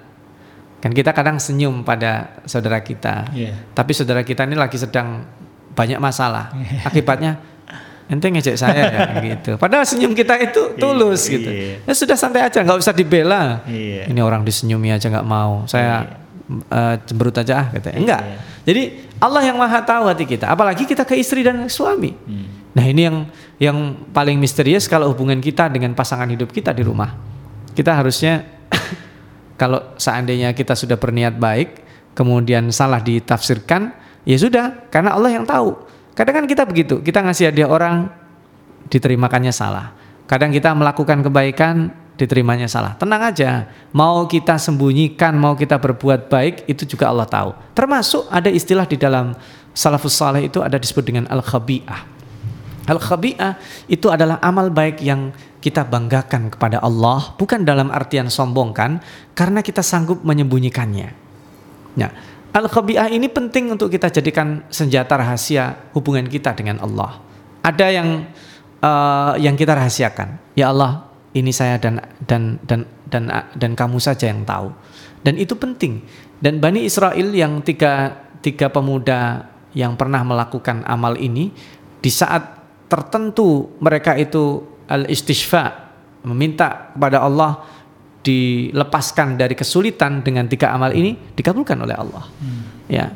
Kan kita kadang senyum pada saudara kita. Yeah. tapi saudara kita ini lagi sedang banyak masalah. Yeah. akibatnya ente ngejek saya ya gitu. Padahal senyum kita itu iya, tulus iya, gitu. Ya sudah santai aja, nggak usah dibela. Iya. Ini orang disenyumi aja nggak mau. Saya uh, cemberut aja ah gitu. Enggak. Jadi Allah yang maha tahu hati kita. Apalagi kita ke istri dan suami. Hmm. Nah ini yang yang paling misterius kalau hubungan kita dengan pasangan hidup kita di rumah. Kita harusnya kalau seandainya kita sudah berniat baik, kemudian salah ditafsirkan, ya sudah, karena Allah yang tahu. Kadang kan kita begitu, kita ngasih hadiah orang, diterimakannya salah. Kadang kita melakukan kebaikan, diterimanya salah. Tenang aja, mau kita sembunyikan, mau kita berbuat baik, itu juga Allah tahu. Termasuk ada istilah di dalam salafus saleh itu ada disebut dengan al-khabi'ah. Al-khabi'ah itu adalah amal baik yang kita banggakan kepada Allah, bukan dalam artian sombong kan, karena kita sanggup menyembunyikannya. Nah, al-khabi'ah ini penting untuk kita jadikan senjata rahasia hubungan kita dengan Allah. Ada yang uh, yang kita rahasiakan. Ya Allah, ini saya dan dan dan dan dan kamu saja yang tahu. Dan itu penting. Dan Bani Israel yang tiga tiga pemuda yang pernah melakukan amal ini di saat tertentu mereka itu al-istishfa meminta kepada Allah dilepaskan dari kesulitan dengan tiga amal ini dikabulkan oleh Allah. Hmm. Ya.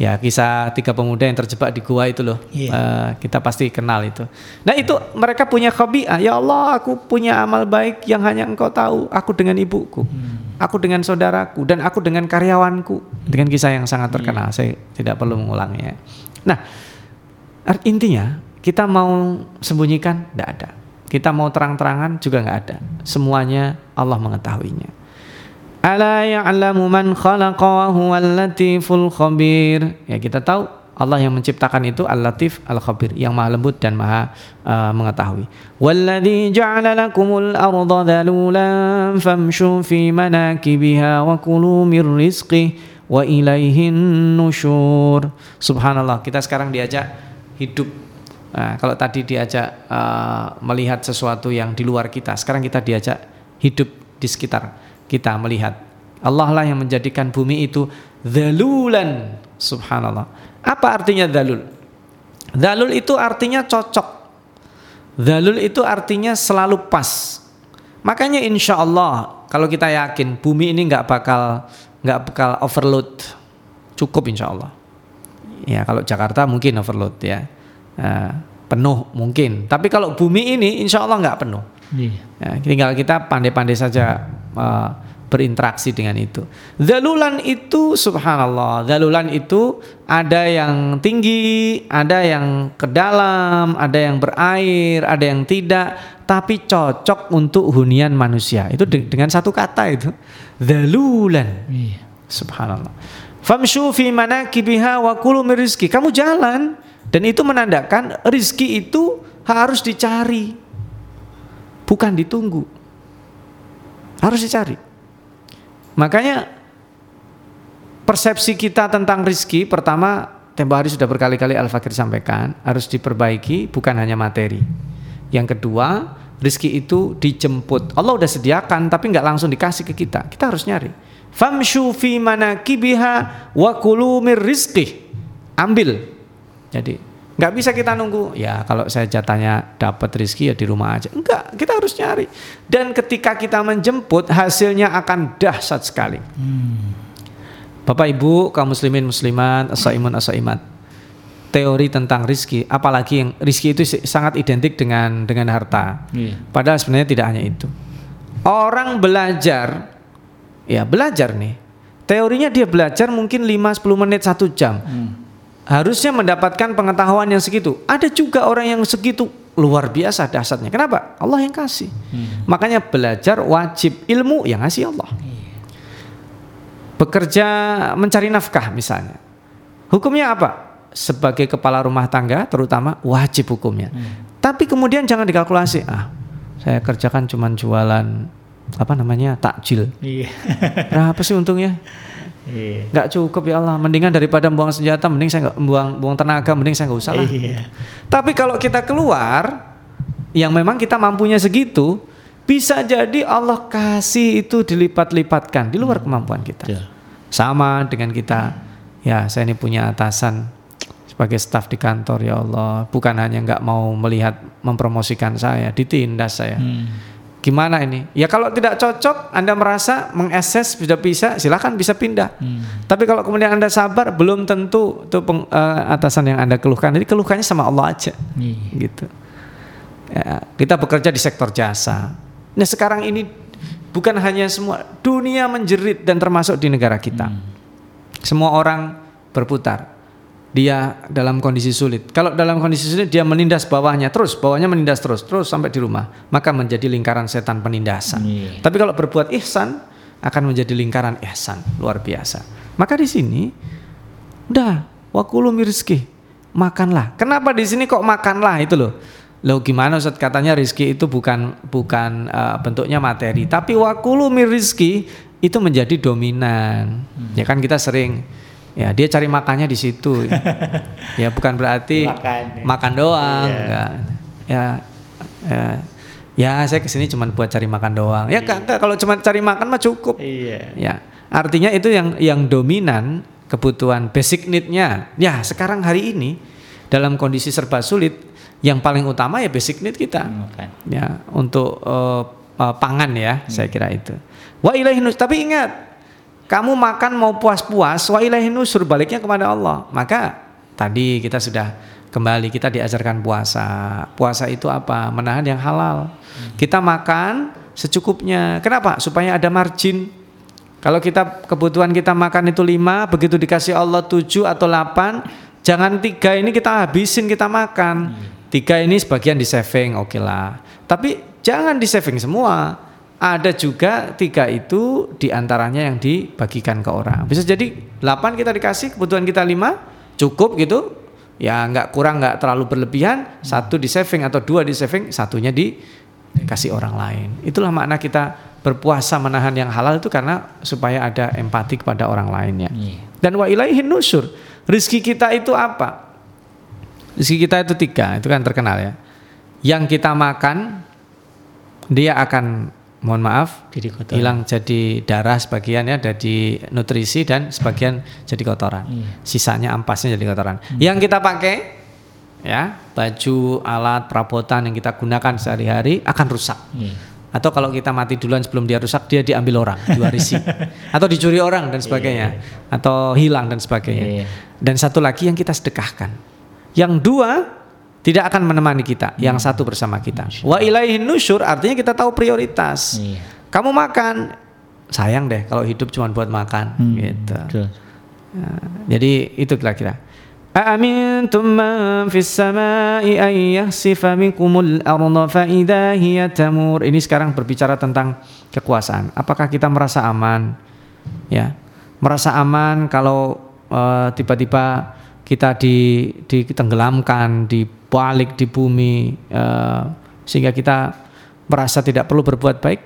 Ya, kisah tiga pemuda yang terjebak di gua itu loh. Yeah. Iya. Uh, kita pasti kenal itu. Nah, itu mereka punya khabi'ah. Ya Allah, aku punya amal baik yang hanya Engkau tahu. Aku dengan ibuku. Hmm. Aku dengan saudaraku dan aku dengan karyawanku. Dengan kisah yang sangat terkenal. Yeah. Saya tidak perlu mengulanginya. Nah, intinya kita mau sembunyikan tidak ada. Kita mau terang-terangan juga nggak ada. Semuanya Allah mengetahuinya. Ala ya'lamu man khalaqa wa huwal latiful khabir. Ya kita tahu Allah yang menciptakan itu Al-Latif Al-Khabir yang maha lembut dan maha uh, mengetahui. Walladzi ja'ala lakumul arda dhalulan famshu fi manakibiha wa kulu mir rizqi wa ilaihin nusyur. Subhanallah, kita sekarang diajak hidup Nah, kalau tadi diajak uh, melihat sesuatu yang di luar kita, sekarang kita diajak hidup di sekitar kita melihat. Allah lah yang menjadikan bumi itu zalulan. Subhanallah. Apa artinya zalul? Zalul itu artinya cocok. Zalul itu artinya selalu pas. Makanya insya Allah kalau kita yakin bumi ini nggak bakal nggak bakal overload, cukup insya Allah. Ya kalau Jakarta mungkin overload ya uh, penuh mungkin. Tapi kalau bumi ini insya Allah nggak penuh. Yeah. Ya, tinggal kita pandai-pandai saja uh, berinteraksi dengan itu. Zalulan itu subhanallah, zalulan itu ada yang tinggi, ada yang ke dalam, ada yang berair, ada yang tidak, tapi cocok untuk hunian manusia. Itu dengan satu kata itu. Zalulan. Yeah. Subhanallah. Famshu fi manakibiha wa kulu Kamu jalan dan itu menandakan rizki itu harus dicari, bukan ditunggu. Harus dicari. Makanya persepsi kita tentang rizki pertama tempo hari sudah berkali-kali Al Fakir sampaikan harus diperbaiki bukan hanya materi. Yang kedua rizki itu dijemput. Allah udah sediakan tapi nggak langsung dikasih ke kita. Kita harus nyari. Famshu fi manakibiha wa kulu mir rizki. Ambil jadi nggak bisa kita nunggu. Ya kalau saya jatahnya dapat rezeki ya di rumah aja. Enggak, kita harus nyari. Dan ketika kita menjemput hasilnya akan dahsyat sekali. Hmm. Bapak Ibu kaum muslimin muslimat, asaimun asaimat. Teori tentang rizki, apalagi yang rizki itu sangat identik dengan dengan harta. Yeah. Padahal sebenarnya tidak hanya itu. Orang belajar, ya belajar nih. Teorinya dia belajar mungkin 5-10 menit satu jam. Hmm harusnya mendapatkan pengetahuan yang segitu. Ada juga orang yang segitu luar biasa dasarnya. Kenapa? Allah yang kasih. Hmm. Makanya belajar wajib ilmu yang ngasih Allah. Bekerja mencari nafkah misalnya. Hukumnya apa? Sebagai kepala rumah tangga terutama wajib hukumnya. Hmm. Tapi kemudian jangan dikalkulasi. Ah, saya kerjakan cuma jualan apa namanya takjil. Iya. Berapa sih untungnya? Iya. Nggak cukup ya Allah. Mendingan daripada buang senjata, mending saya nggak buang buang tenaga, mending saya nggak usah lah. Iya. Tapi kalau kita keluar, yang memang kita mampunya segitu, bisa jadi Allah kasih itu dilipat-lipatkan di luar hmm. kemampuan kita. Yeah. Sama dengan kita, ya saya ini punya atasan sebagai staf di kantor ya Allah, bukan hanya nggak mau melihat mempromosikan saya, ditindas saya. Hmm Gimana ini? Ya kalau tidak cocok, Anda merasa mengakses sudah bisa, silahkan bisa pindah. Hmm. Tapi kalau kemudian Anda sabar, belum tentu itu peng, uh, atasan yang Anda keluhkan. Jadi keluhkannya sama Allah aja, hmm. gitu. Ya, kita bekerja di sektor jasa. Nah sekarang ini Bukan hanya semua dunia menjerit dan termasuk di negara kita. Hmm. Semua orang berputar. Dia dalam kondisi sulit. Kalau dalam kondisi sulit dia menindas bawahnya terus, bawahnya menindas terus, terus sampai di rumah, maka menjadi lingkaran setan penindasan. Yeah. Tapi kalau berbuat ihsan akan menjadi lingkaran ihsan luar biasa. Maka di sini udah wakulu mirizki makanlah. Kenapa di sini kok makanlah itu loh? Lo gimana Ustaz katanya rizki itu bukan bukan uh, bentuknya materi, tapi wakulu mirizki itu menjadi dominan. Hmm. Ya kan kita sering ya dia cari makannya di situ ya bukan berarti makan, ya. makan doang yeah. enggak ya ya ya saya ke sini cuma buat cari makan doang ya enggak kalau cuma cari makan mah cukup yeah. ya artinya itu yang yang dominan kebutuhan basic need-nya ya sekarang hari ini dalam kondisi serba sulit yang paling utama ya basic need kita makan. ya untuk uh, uh, pangan ya hmm. saya kira itu wa ilaihi tapi ingat kamu makan mau puas-puas, wa ilahi nusur baliknya kepada Allah. Maka tadi kita sudah kembali kita diajarkan puasa. Puasa itu apa? Menahan yang halal. Kita makan secukupnya. Kenapa? Supaya ada margin. Kalau kita kebutuhan kita makan itu lima, begitu dikasih Allah tujuh atau delapan, jangan tiga ini kita habisin kita makan. Tiga ini sebagian di saving, oke okay lah. Tapi jangan di saving semua ada juga tiga itu di antaranya yang dibagikan ke orang. Bisa jadi delapan kita dikasih, kebutuhan kita lima, cukup gitu. Ya nggak kurang, nggak terlalu berlebihan. Satu di saving atau dua di saving, satunya dikasih orang lain. Itulah makna kita berpuasa menahan yang halal itu karena supaya ada empati kepada orang lainnya. Iya. Dan wa ilaihin nusur. Rizki kita itu apa? Rizki kita itu tiga, itu kan terkenal ya. Yang kita makan, dia akan mohon maaf jadi kotoran. hilang jadi darah sebagian ya jadi nutrisi dan sebagian jadi kotoran iya. sisanya ampasnya jadi kotoran hmm. yang kita pakai ya baju alat perabotan yang kita gunakan sehari-hari akan rusak iya. atau kalau kita mati duluan sebelum dia rusak dia diambil orang diwarisi atau dicuri orang dan sebagainya iya. atau hilang dan sebagainya iya. dan satu lagi yang kita sedekahkan yang dua tidak akan menemani kita, hmm. yang satu bersama kita. Wa ilaihin nusyur artinya kita tahu prioritas. Iya. Kamu makan, sayang deh kalau hidup cuma buat makan hmm. gitu. Nah, jadi itu kira-kira. أأمنتم من في السماء أن يخسف بكم الأرض فإذا هي تمور Ini sekarang berbicara tentang kekuasaan. Apakah kita merasa aman? Ya, merasa aman kalau uh, tiba-tiba kita di ditenggelamkan, dibalik di bumi uh, sehingga kita merasa tidak perlu berbuat baik.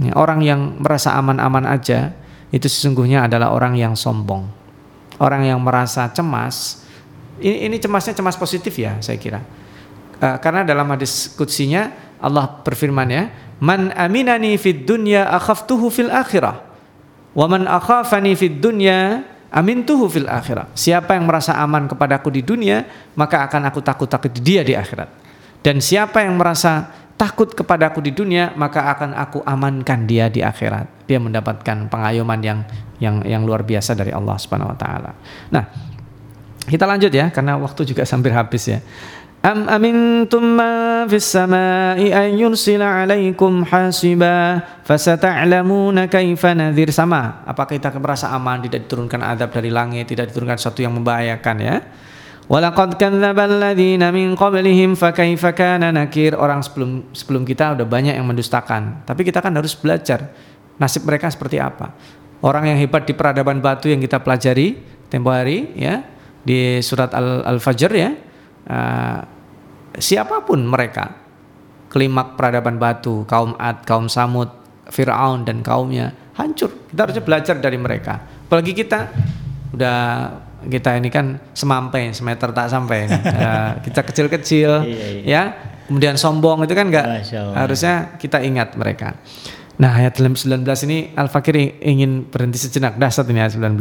Ya, orang yang merasa aman-aman aja itu sesungguhnya adalah orang yang sombong. Orang yang merasa cemas. Ini, ini cemasnya cemas positif ya, saya kira. Uh, karena dalam hadis kutsinya Allah berfirman ya, "Man aminani fid dunya akhaftuhu fil akhirah." Wa man akhafani fid dunya Amin tuhu fil akhirat. Siapa yang merasa aman kepadaku di dunia, maka akan aku takut-takut dia di akhirat. Dan siapa yang merasa takut kepadaku di dunia, maka akan aku amankan dia di akhirat. Dia mendapatkan pengayoman yang yang yang luar biasa dari Allah Subhanahu wa taala. Nah, kita lanjut ya karena waktu juga hampir habis ya. Am amintum ma fis samai an yursila alaikum hasiba fasata'lamuna kaifa nadhir. Sama apakah kita merasa aman tidak diturunkan adab dari langit tidak diturunkan sesuatu yang membahayakan ya? Walaqad kadzdzaba alladziina min qablihim fakaifa kana nakir. Orang sebelum sebelum kita udah banyak yang mendustakan. Tapi kita kan harus belajar nasib mereka seperti apa. Orang yang hebat di peradaban batu yang kita pelajari tempo hari ya di surat Al-Fajr ya uh, siapa pun mereka kelimak peradaban batu kaum Ad kaum Samud Fir'aun dan kaumnya hancur. Kita harusnya belajar dari mereka. Apalagi kita udah kita ini kan semampai semeter tak sampai. Uh, kita kecil-kecil iya, iya. ya. Kemudian sombong itu kan enggak harusnya kita ingat mereka Nah ayat 19 ini Al-Fakir ingin berhenti sejenak Dasar ini ayat 19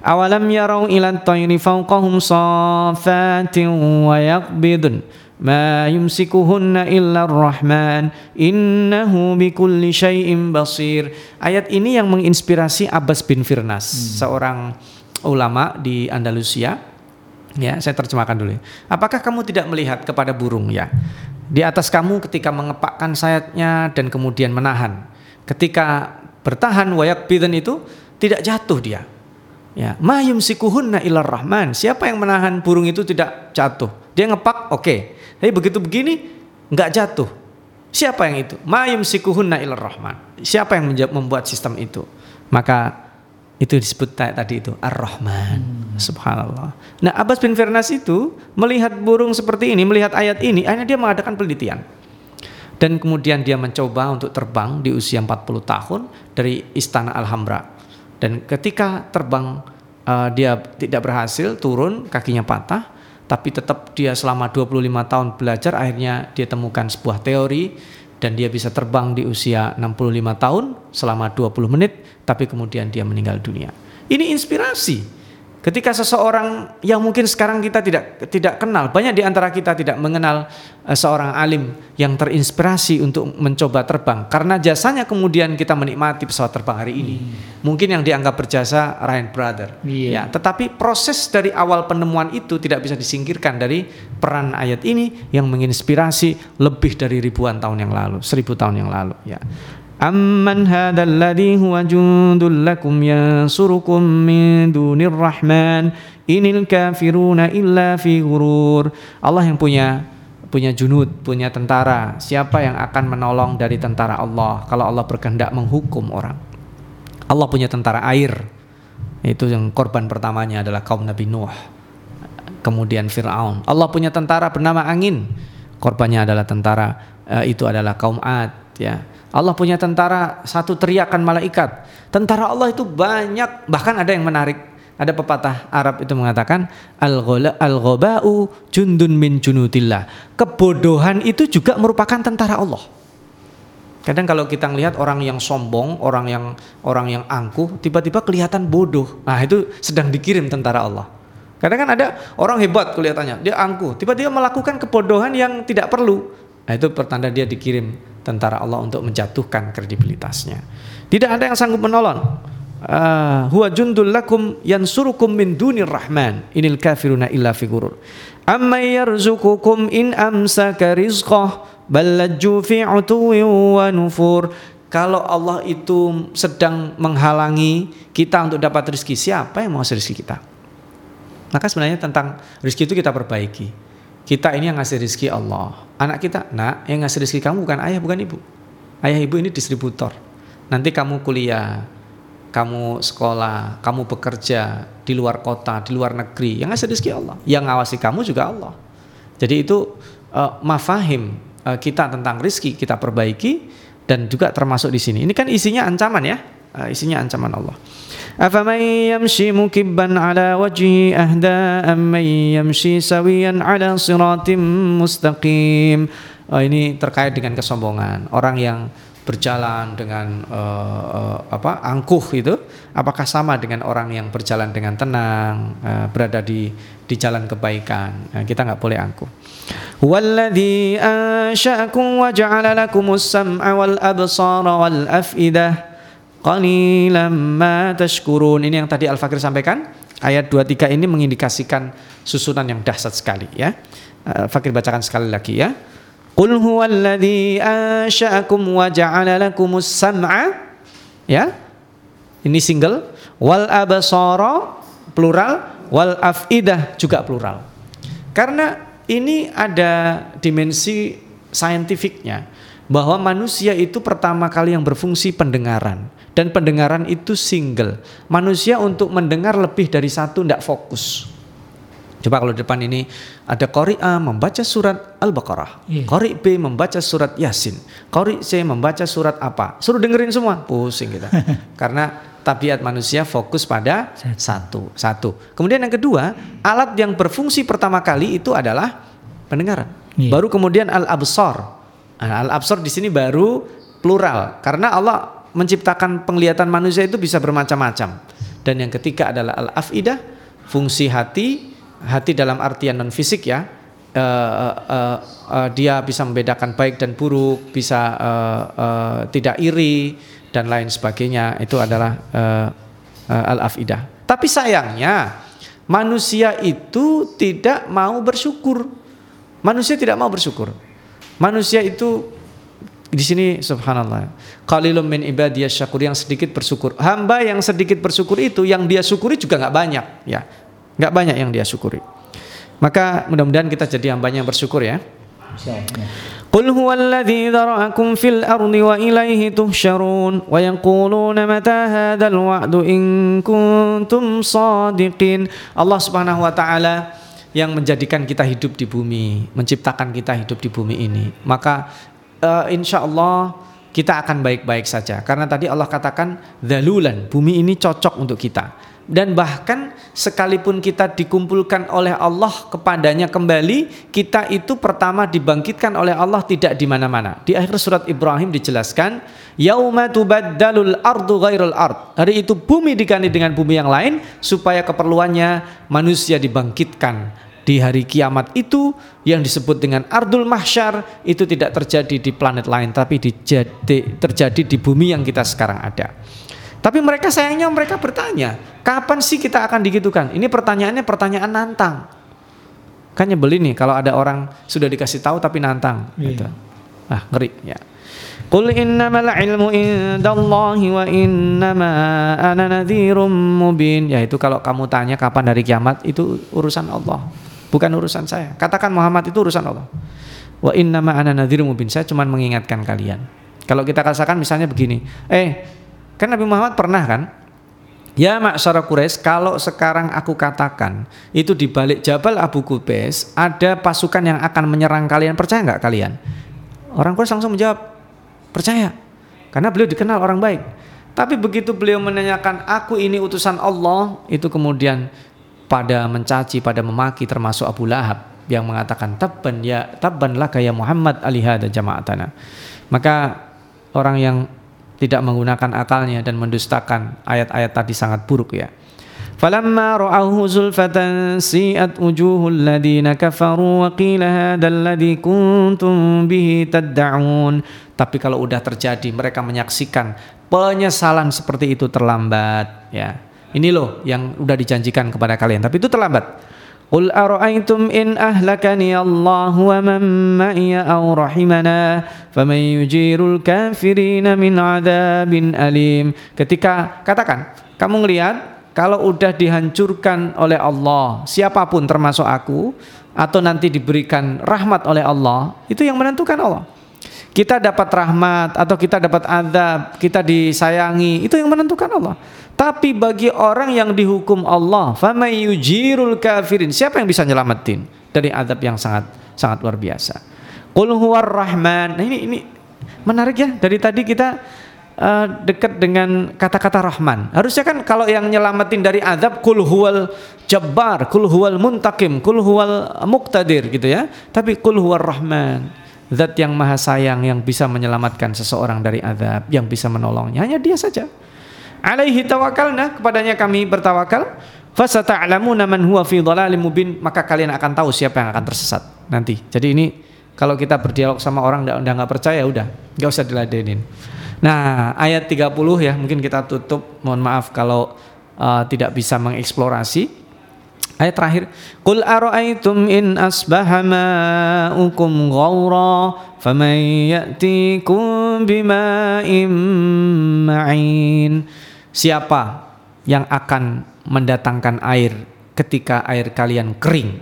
Awalam yarau ilan tayri fauqahum safatin wa yakbidun Ma yumsikuhunna illa rahman Innahu bikulli syai'in basir Ayat ini yang menginspirasi Abbas bin Firnas hmm. Seorang ulama di Andalusia Ya, saya terjemahkan dulu. Ya. Apakah kamu tidak melihat kepada burung ya? Di atas kamu ketika mengepakkan sayapnya dan kemudian menahan ketika bertahan wayak bidhan itu tidak jatuh dia. Ya, mayum sikuhunna ilar rahman. Siapa yang menahan burung itu tidak jatuh? Dia ngepak, oke. Okay. Tapi begitu begini nggak jatuh. Siapa yang itu? Mayum sikuhunna ilar rahman. Siapa yang membuat sistem itu? Maka itu disebut tadi itu ar-rahman. Hmm. Subhanallah. Nah, Abbas bin Firnas itu melihat burung seperti ini, melihat ayat ini, akhirnya dia mengadakan penelitian. Dan kemudian dia mencoba untuk terbang di usia 40 tahun dari istana Alhambra dan ketika terbang uh, dia tidak berhasil, turun, kakinya patah, tapi tetap dia selama 25 tahun belajar akhirnya dia temukan sebuah teori dan dia bisa terbang di usia 65 tahun selama 20 menit tapi kemudian dia meninggal dunia. Ini inspirasi Ketika seseorang yang mungkin sekarang kita tidak tidak kenal, banyak di antara kita tidak mengenal uh, seorang alim yang terinspirasi untuk mencoba terbang karena jasanya kemudian kita menikmati pesawat terbang hari ini. Hmm. Mungkin yang dianggap berjasa Ryan Brother. Yeah. Ya, tetapi proses dari awal penemuan itu tidak bisa disingkirkan dari peran ayat ini yang menginspirasi lebih dari ribuan tahun yang lalu, seribu tahun yang lalu. Ya. Amman hadzal ladzi huwa jundul lakum yansurukum min dunir rahman inil kafiruna illa fi ghurur. Allah yang punya punya junud, punya tentara. Siapa yang akan menolong dari tentara Allah kalau Allah berkehendak menghukum orang? Allah punya tentara air. Itu yang korban pertamanya adalah kaum Nabi Nuh. Kemudian Firaun. Allah punya tentara bernama angin. Korbannya adalah tentara uh, itu adalah kaum Ad ya Allah punya tentara satu teriakan malaikat. Tentara Allah itu banyak, bahkan ada yang menarik. Ada pepatah Arab itu mengatakan al-ghaba'u jundun min junutillah. Kebodohan itu juga merupakan tentara Allah. Kadang kalau kita melihat orang yang sombong, orang yang orang yang angkuh, tiba-tiba kelihatan bodoh. Nah, itu sedang dikirim tentara Allah. Kadang kan ada orang hebat kelihatannya, dia angkuh, tiba-tiba melakukan kebodohan yang tidak perlu. Nah, itu pertanda dia dikirim tentara Allah untuk menjatuhkan kredibilitasnya. Tidak ada yang sanggup menolong. Uh, huwa jundul lakum yansurukum min dunir rahman inil kafiruna illa figurur amma yarzukukum in amsaka rizqah ballajju fi wa nufur kalau Allah itu sedang menghalangi kita untuk dapat rezeki siapa yang mau rezeki kita maka sebenarnya tentang rezeki itu kita perbaiki kita ini yang ngasih rezeki Allah anak kita, nak yang ngasih rezeki kamu bukan ayah, bukan ibu. Ayah ibu ini distributor. Nanti kamu kuliah, kamu sekolah, kamu bekerja di luar kota, di luar negeri, yang ngasih rezeki Allah. Yang ngawasi kamu juga Allah. Jadi itu uh, mafahim uh, kita tentang rezeki kita perbaiki dan juga termasuk di sini. Ini kan isinya ancaman ya, uh, isinya ancaman Allah. أفمن يمشي مكبا على وجهه أهدى أمن يمشي سويا على صراط مستقيم oh, ini terkait dengan kesombongan orang yang berjalan dengan uh, uh, apa angkuh itu apakah sama dengan orang yang berjalan dengan tenang uh, berada di di jalan kebaikan nah, kita nggak boleh angkuh walladzi ansha'akum wa ja'ala lakumus sam'a wal absara wal afidah qalilan ma tashkurun. Ini yang tadi Al-Fakir sampaikan. Ayat 23 ini mengindikasikan susunan yang dahsyat sekali ya. Al-Fakir bacakan sekali lagi ya. Qul huwallazi ansha'akum wa ja'ala lakumus sam'a ya. Ini single wal absara plural wal afidah juga plural. Karena ini ada dimensi saintifiknya bahwa manusia itu pertama kali yang berfungsi pendengaran dan pendengaran itu single. Manusia untuk mendengar lebih dari satu tidak fokus. Coba kalau depan ini ada Qori A membaca surat Al-Baqarah, yeah. Qori B membaca surat Yasin, Qori C membaca surat apa? Suruh dengerin semua, pusing kita. Karena tabiat manusia fokus pada satu, satu. Kemudian yang kedua, alat yang berfungsi pertama kali itu adalah pendengaran. Yeah. Baru kemudian al-absar. Nah, al-absar di sini baru plural karena Allah menciptakan penglihatan manusia itu bisa bermacam-macam. Dan yang ketiga adalah al-afidah, fungsi hati, hati dalam artian non fisik ya. Uh, uh, uh, dia bisa membedakan baik dan buruk, bisa uh, uh, tidak iri dan lain sebagainya. Itu adalah uh, uh, al-afidah. Tapi sayangnya manusia itu tidak mau bersyukur. Manusia tidak mau bersyukur. Manusia itu di sini subhanallah. Qalilum min ibadiyas syakur yang sedikit bersyukur. Hamba yang sedikit bersyukur itu yang dia syukuri juga nggak banyak ya. Nggak banyak yang dia syukuri. Maka mudah-mudahan kita jadi hamba yang bersyukur ya. Qul huwallazi dhara'akum fil ardi wa ilaihi tuhsyarun wa yaquluna mata hadal wa'du in kuntum sadiqin. Allah Subhanahu wa taala yang menjadikan kita hidup di bumi, menciptakan kita hidup di bumi ini. Maka uh, insya Allah kita akan baik-baik saja. Karena tadi Allah katakan dalulan bumi ini cocok untuk kita. Dan bahkan sekalipun kita dikumpulkan oleh Allah kepadanya kembali kita itu pertama dibangkitkan oleh Allah tidak di mana-mana. Di akhir surat Ibrahim dijelaskan yauma tubaddalul ardu ghairul ard. Hari itu bumi diganti dengan bumi yang lain supaya keperluannya manusia dibangkitkan di hari kiamat itu yang disebut dengan ardul mahsyar itu tidak terjadi di planet lain tapi dijadi, terjadi di bumi yang kita sekarang ada. Tapi mereka sayangnya mereka bertanya, kapan sih kita akan digitukan? Ini pertanyaannya pertanyaan nantang. Kan nyebelin nih kalau ada orang sudah dikasih tahu tapi nantang iya. gitu. Ah, ngeri ya. Qul innamal ilmu indallahi wa innama ana nadhirum mubin. Ya itu kalau kamu tanya kapan dari kiamat itu urusan Allah bukan urusan saya. Katakan Muhammad itu urusan Allah. Wa inna ma ana mubin. Saya cuma mengingatkan kalian. Kalau kita katakan misalnya begini, eh kan Nabi Muhammad pernah kan Ya maksara Quraisy, kalau sekarang aku katakan itu di balik Jabal Abu Qubais ada pasukan yang akan menyerang kalian, percaya nggak kalian? Orang Quraisy langsung menjawab, percaya. Karena beliau dikenal orang baik. Tapi begitu beliau menanyakan, aku ini utusan Allah, itu kemudian pada mencaci, pada memaki termasuk Abu Lahab yang mengatakan tabban ya tabban laka ya Muhammad alihada jama'atana. Maka orang yang tidak menggunakan akalnya dan mendustakan ayat-ayat tadi sangat buruk ya. Ra'awhu zulfatan si'at wujuhul ladina kafaru wa qila hadzal ladzi kuntum bihi tad'un. Tapi kalau udah terjadi mereka menyaksikan penyesalan seperti itu terlambat ya ini loh yang udah dijanjikan kepada kalian, tapi itu terlambat. Qul ara'aytum in ahlakani Allah wa man ma'iya aw rahimana faman yujirul kafirina min adzabin alim. Ketika katakan, kamu ngelihat kalau udah dihancurkan oleh Allah, siapa pun termasuk aku atau nanti diberikan rahmat oleh Allah, itu yang menentukan Allah. Kita dapat rahmat atau kita dapat adab, kita disayangi, itu yang menentukan Allah. Tapi bagi orang yang dihukum Allah, famayujirul kafirin. Siapa yang bisa nyelamatin dari adab yang sangat sangat luar biasa? Qul rahman. Nah ini ini menarik ya. Dari tadi kita uh, dekat dengan kata-kata rahman. Harusnya kan kalau yang nyelamatin dari adab kul huwal jabbar, muntakim, kul huwal muqtadir gitu ya. Tapi kul huwar rahman. Zat yang maha sayang yang bisa menyelamatkan seseorang dari adab, yang bisa menolongnya hanya dia saja alaihi tawakkalna kepadanya kami bertawakal fasata'lamuna man huwa fi dhalalim mubin. Maka kalian akan tahu siapa yang akan tersesat nanti. Jadi ini kalau kita berdialog sama orang udah nggak percaya udah nggak usah diladenin. Nah ayat 30 ya mungkin kita tutup. Mohon maaf kalau uh, tidak bisa mengeksplorasi. Ayat terakhir, Qul ara'aytum in asbaha ma'ukum ghawra faman ya'tikum bima'in ma'in siapa yang akan mendatangkan air ketika air kalian kering.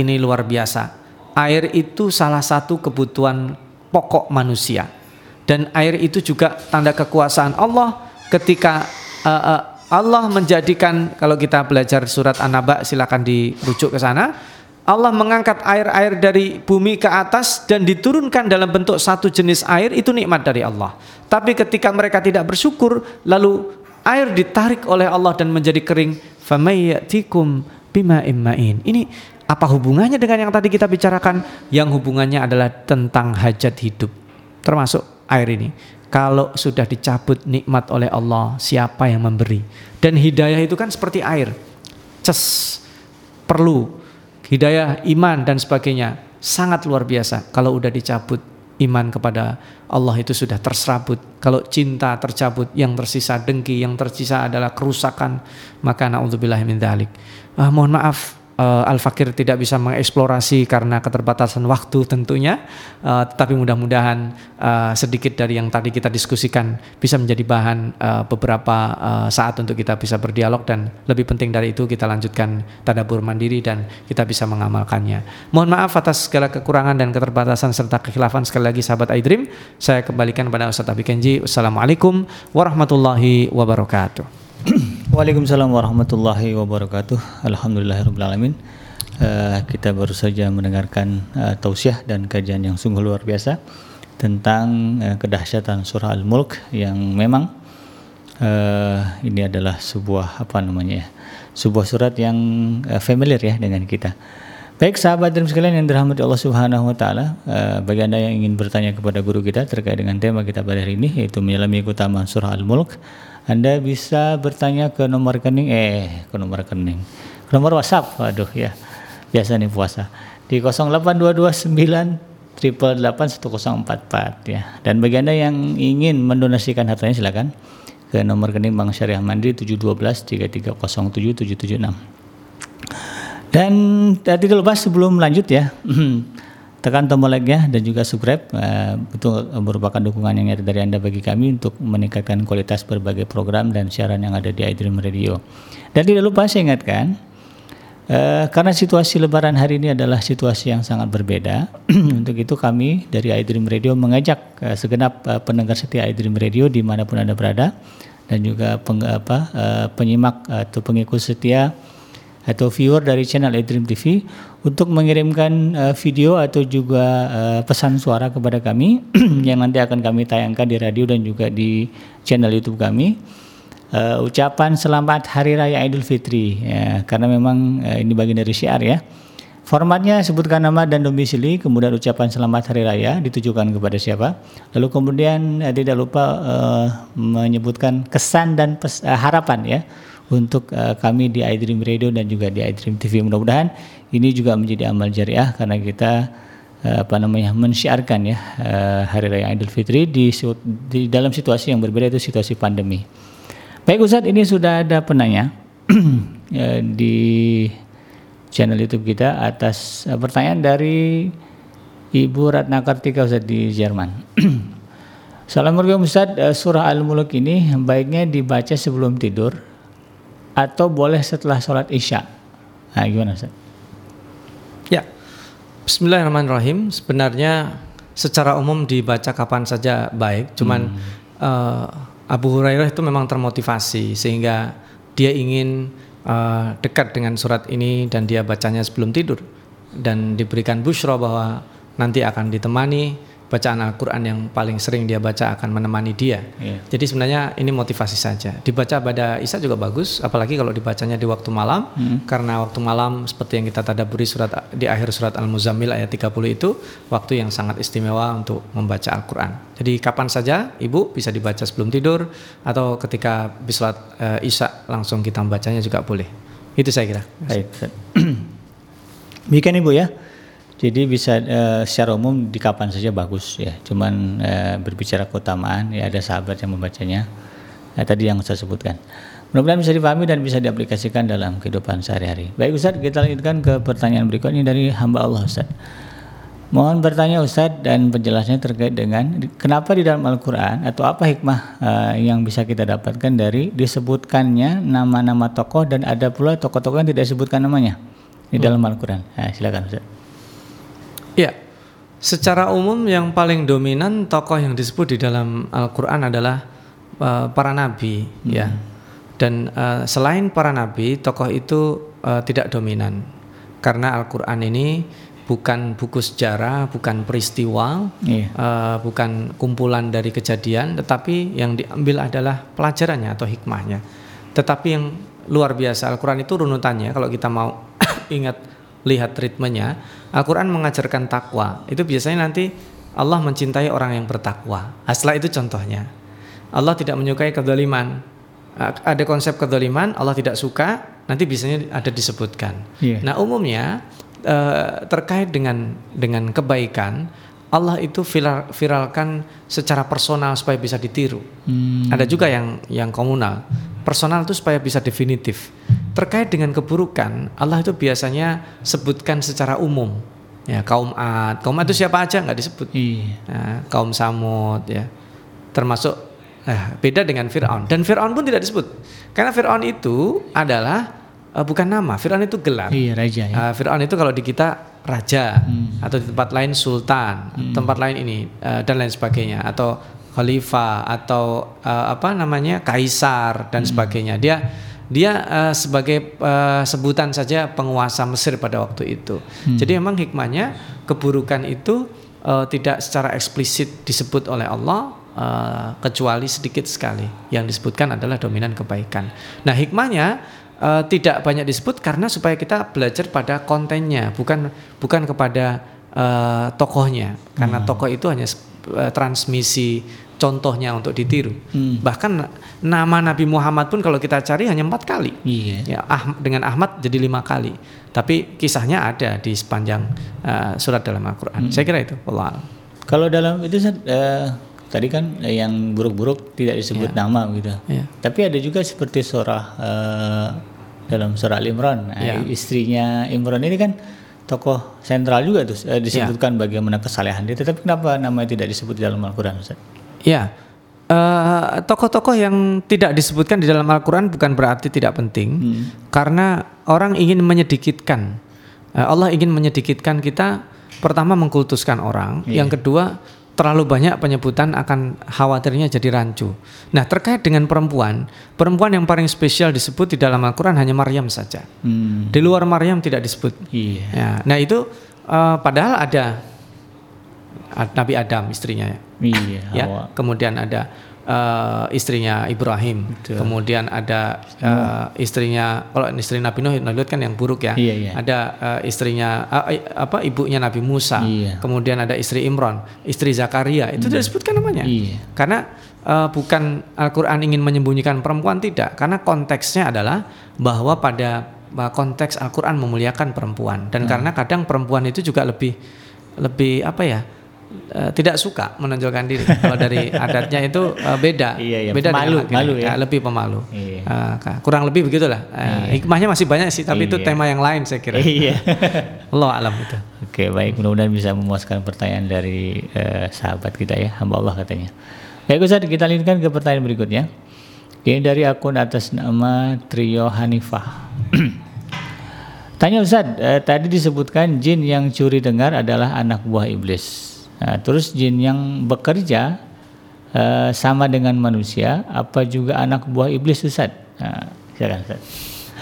Ini luar biasa. Air itu salah satu kebutuhan pokok manusia. Dan air itu juga tanda kekuasaan Allah ketika uh, uh, Allah menjadikan kalau kita belajar surat An-Naba silakan dirujuk ke sana. Allah mengangkat air-air dari bumi ke atas dan diturunkan dalam bentuk satu jenis air itu nikmat dari Allah. Tapi ketika mereka tidak bersyukur lalu air ditarik oleh Allah dan menjadi kering, famayyatikum bima imma'in. Ini apa hubungannya dengan yang tadi kita bicarakan? Yang hubungannya adalah tentang hajat hidup. Termasuk air ini. Kalau sudah dicabut nikmat oleh Allah, siapa yang memberi? Dan hidayah itu kan seperti air. Ces, perlu hidayah iman dan sebagainya. Sangat luar biasa kalau udah dicabut iman kepada Allah itu sudah terserabut. Kalau cinta tercabut yang tersisa dengki yang tersisa adalah kerusakan maka naudzubillah min dzalik ah, mohon maaf uh, Al Fakir tidak bisa mengeksplorasi karena keterbatasan waktu tentunya, uh, tetapi mudah-mudahan uh, sedikit dari yang tadi kita diskusikan bisa menjadi bahan uh, beberapa uh, saat untuk kita bisa berdialog dan lebih penting dari itu kita lanjutkan tadabur mandiri dan kita bisa mengamalkannya. Mohon maaf atas segala kekurangan dan keterbatasan serta kekhilafan sekali lagi sahabat iDream. Saya kembalikan kepada Ustaz Abi Kenji. Wassalamualaikum warahmatullahi wabarakatuh. Waalaikumsalam warahmatullahi wabarakatuh. Alhamdulillahirobbilalamin. Uh, kita baru saja mendengarkan uh, tausiah dan kajian yang sungguh luar biasa tentang uh, kedahsyatan surah Al-Mulk yang memang uh, ini adalah sebuah apa namanya ya, sebuah surat yang uh, familiar ya dengan kita. Baik sahabat dan sekalian yang dirahmati Allah Subhanahu wa taala, uh, bagi Anda yang ingin bertanya kepada guru kita terkait dengan tema kita pada hari ini yaitu menyelami keutamaan surah Al-Mulk, Anda bisa bertanya ke nomor rekening eh ke nomor rekening. Ke nomor WhatsApp. Waduh ya. Biasa nih puasa. Di 08229 triple ya. Dan bagi Anda yang ingin mendonasikan hartanya silakan ke nomor rekening Bank Syariah Mandiri 712 3307 dan uh, tidak lupa sebelum lanjut ya, tekan tombol like-nya dan juga subscribe. Uh, itu merupakan dukungan yang nyata dari Anda bagi kami untuk meningkatkan kualitas berbagai program dan siaran yang ada di iDream Radio. Dan tidak lupa saya ingatkan, uh, karena situasi lebaran hari ini adalah situasi yang sangat berbeda, untuk itu kami dari iDream Radio mengajak uh, segenap uh, pendengar setia iDream Radio di mana pun Anda berada, dan juga peng, apa, uh, penyimak atau pengikut setia atau viewer dari channel iDream TV untuk mengirimkan uh, video atau juga uh, pesan suara kepada kami yang nanti akan kami tayangkan di radio dan juga di channel YouTube kami. Uh, ucapan selamat Hari Raya Idul Fitri ya, karena memang uh, ini bagian dari syiar ya. Formatnya sebutkan nama dan domisili, kemudian ucapan selamat hari raya ditujukan kepada siapa. Lalu kemudian tidak lupa uh, menyebutkan kesan dan pes, uh, harapan ya untuk uh, kami di iDream Radio dan juga di iDream TV. Mudah-mudahan ini juga menjadi amal jariah karena kita uh, apa namanya mensyiarkan ya uh, Hari Raya Idul Fitri di, di dalam situasi yang berbeda itu situasi pandemi. Baik Ustadz, ini sudah ada penanya di channel YouTube kita atas pertanyaan dari Ibu Ratna Kartika Ustadz di Jerman. Assalamualaikum Ustadz, surah Al-Muluk ini baiknya dibaca sebelum tidur atau boleh setelah sholat isya. Nah, gimana Ustaz? Ya, Bismillahirrahmanirrahim. Sebenarnya secara umum dibaca kapan saja baik, cuman hmm. uh, Abu Hurairah itu memang termotivasi sehingga dia ingin uh, dekat dengan surat ini dan dia bacanya sebelum tidur dan diberikan bushro bahwa nanti akan ditemani bacaan Al-Quran yang paling sering dia baca akan menemani dia. Yeah. Jadi sebenarnya ini motivasi saja. Dibaca pada Isa juga bagus, apalagi kalau dibacanya di waktu malam, hmm. karena waktu malam seperti yang kita tadaburi surat di akhir surat Al-Muzammil ayat 30 itu waktu yang sangat istimewa untuk membaca Al-Quran. Jadi kapan saja ibu bisa dibaca sebelum tidur atau ketika bis sholat uh, Isya langsung kita membacanya juga boleh. Itu saya kira. Baik. Demikian ibu ya. Jadi bisa uh, secara umum di kapan saja bagus ya. Cuman uh, berbicara keutamaan ya ada sahabat yang membacanya. Nah, tadi yang saya sebutkan. Mudah-mudahan bisa dipahami dan bisa diaplikasikan dalam kehidupan sehari-hari. Baik Ustaz, kita lanjutkan ke pertanyaan berikutnya dari hamba Allah Ustaz. Mohon bertanya Ustaz dan penjelasannya terkait dengan kenapa di dalam Al-Quran atau apa hikmah uh, yang bisa kita dapatkan dari disebutkannya nama-nama tokoh dan ada pula tokoh-tokoh yang tidak disebutkan namanya di dalam Al-Quran. Nah, silakan Ustaz. Ya, secara umum yang paling dominan tokoh yang disebut di dalam Al-Quran adalah uh, para nabi, hmm. ya. Dan uh, selain para nabi, tokoh itu uh, tidak dominan karena Al-Quran ini bukan buku sejarah, bukan peristiwa, yeah. uh, bukan kumpulan dari kejadian, tetapi yang diambil adalah pelajarannya atau hikmahnya. Tetapi yang luar biasa Al-Quran itu runutannya kalau kita mau ingat lihat ritmenya, Al-Quran mengajarkan takwa. Itu biasanya nanti Allah mencintai orang yang bertakwa. Nah, setelah itu contohnya. Allah tidak menyukai kedoliman. Ada konsep kedoliman, Allah tidak suka, nanti biasanya ada disebutkan. Yeah. Nah umumnya eh, terkait dengan dengan kebaikan, Allah itu viral, viralkan secara personal supaya bisa ditiru. Hmm. Ada juga yang yang komunal. Personal itu supaya bisa definitif. terkait dengan keburukan Allah itu biasanya sebutkan secara umum ya kaum Ad kaum Ad itu siapa aja nggak disebut Iya. Nah, kaum Samud ya termasuk eh, beda dengan Fir'aun dan Fir'aun pun tidak disebut karena Fir'aun itu adalah eh, bukan nama Fir'aun itu gelar Iya raja ya. Uh, Fir'aun itu kalau di kita raja Hmm. atau di tempat lain sultan, tempat lain ini uh, dan lain sebagainya atau khalifah atau uh, apa namanya kaisar dan sebagainya. Dia dia uh, sebagai uh, sebutan saja penguasa Mesir pada waktu itu. Jadi memang hikmahnya keburukan itu uh, tidak secara eksplisit disebut oleh Allah uh, kecuali sedikit sekali. Yang disebutkan adalah dominan kebaikan. Nah, hikmahnya eh, tidak banyak disebut karena supaya kita belajar pada kontennya, bukan bukan kepada eh, tokohnya. Karena tokoh itu hanya eh, transmisi contohnya untuk ditiru. Hmm. Bahkan nama Nabi Muhammad pun kalau kita cari hanya empat kali. Iya. Ya, ah, dengan Ahmad jadi lima kali. Tapi kisahnya ada di sepanjang eh, surat dalam Al-Quran. Saya kira itu. Allah. Kalau dalam itu eh, tadi kan eh, yang buruk-buruk tidak disebut nama gitu. Ya. Tapi ada juga seperti surah eh, dalam surah Al Imran. Nah, Ya. Istrinya Imran ini kan tokoh sentral juga tuh eh, disebutkan bagaimana kesalehan dia. Tetapi kenapa namanya tidak disebut di dalam Al-Qur'an Ustaz? Ya, eh, tokoh-tokoh yang tidak disebutkan di dalam Al-Quran bukan berarti tidak penting, Hmm. karena orang ingin menyedikitkan. Allah ingin menyedikitkan kita. Pertama mengkultuskan orang, Iya. yang kedua terlalu banyak penyebutan akan khawatirnya jadi rancu. Nah terkait dengan perempuan, perempuan yang paling spesial disebut di dalam Al-Quran hanya Maryam saja. Hmm. Di luar Maryam tidak disebut. Iya. Ya, nah itu eh, padahal ada Ad- Nabi Adam istrinya ya Iya. ya. Hawa. Kemudian ada eh, istrinya Ibrahim, Betul. kemudian ada eh, istrinya kalau istri Nabi Nuh, Nabi Lut kan yang buruk ya. Iya, iya. Ada eh, istrinya eh, apa ibunya Nabi Musa. Iya. Kemudian ada istri Imran, istri Zakaria. Itu tidak disebutkan namanya. Iya. Karena eh, bukan Al-Qur'an ingin menyembunyikan perempuan tidak, karena konteksnya adalah bahwa pada konteks Al-Qur'an memuliakan perempuan Hmm. dan karena kadang perempuan itu juga lebih lebih apa ya? Eh, tidak suka menonjolkan diri. Kalau dari adatnya itu eh, beda. Iya, iya. Beda Pemalu, dengan malu ya. lebih pemalu. Iya. Ka- kurang lebih begitulah. Eh, Hikmahnya masih banyak sih, tapi itu Iya. tema yang lain saya kira. Iya. Allah alam itu. Oke, baik. Mudah-mudahan bisa memuaskan pertanyaan dari eh, sahabat kita ya, hamba Allah katanya. Baik Ustaz, kita lanjutkan ke pertanyaan berikutnya. Ini dari akun atas nama Trio Hanifah. Tanya Ustaz, eh, tadi disebutkan jin yang curi dengar adalah anak buah iblis. Nah, terus jin yang bekerja eh, sama dengan manusia, apa juga anak buah iblis Ustaz? Nah, silakan Ustaz.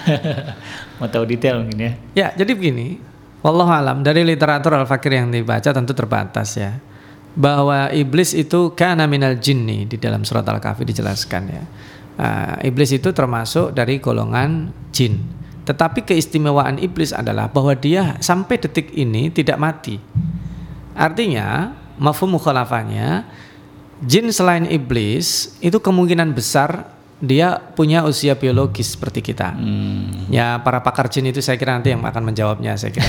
Mau tahu detail mungkin ya. Ya, jadi begini. Wallahu alam dari literatur al-fakir yang dibaca tentu terbatas ya. Bahwa iblis itu kana minal jinni di dalam surat al-kahfi dijelaskan ya. Ah, iblis itu termasuk dari golongan jin. Tetapi keistimewaan iblis adalah bahwa dia sampai detik ini tidak mati. Artinya, mafhum mukhalafahnya jin selain iblis itu kemungkinan besar dia punya usia biologis seperti kita. Hmm. Ya para pakar jin itu saya kira nanti yang akan menjawabnya saya kira.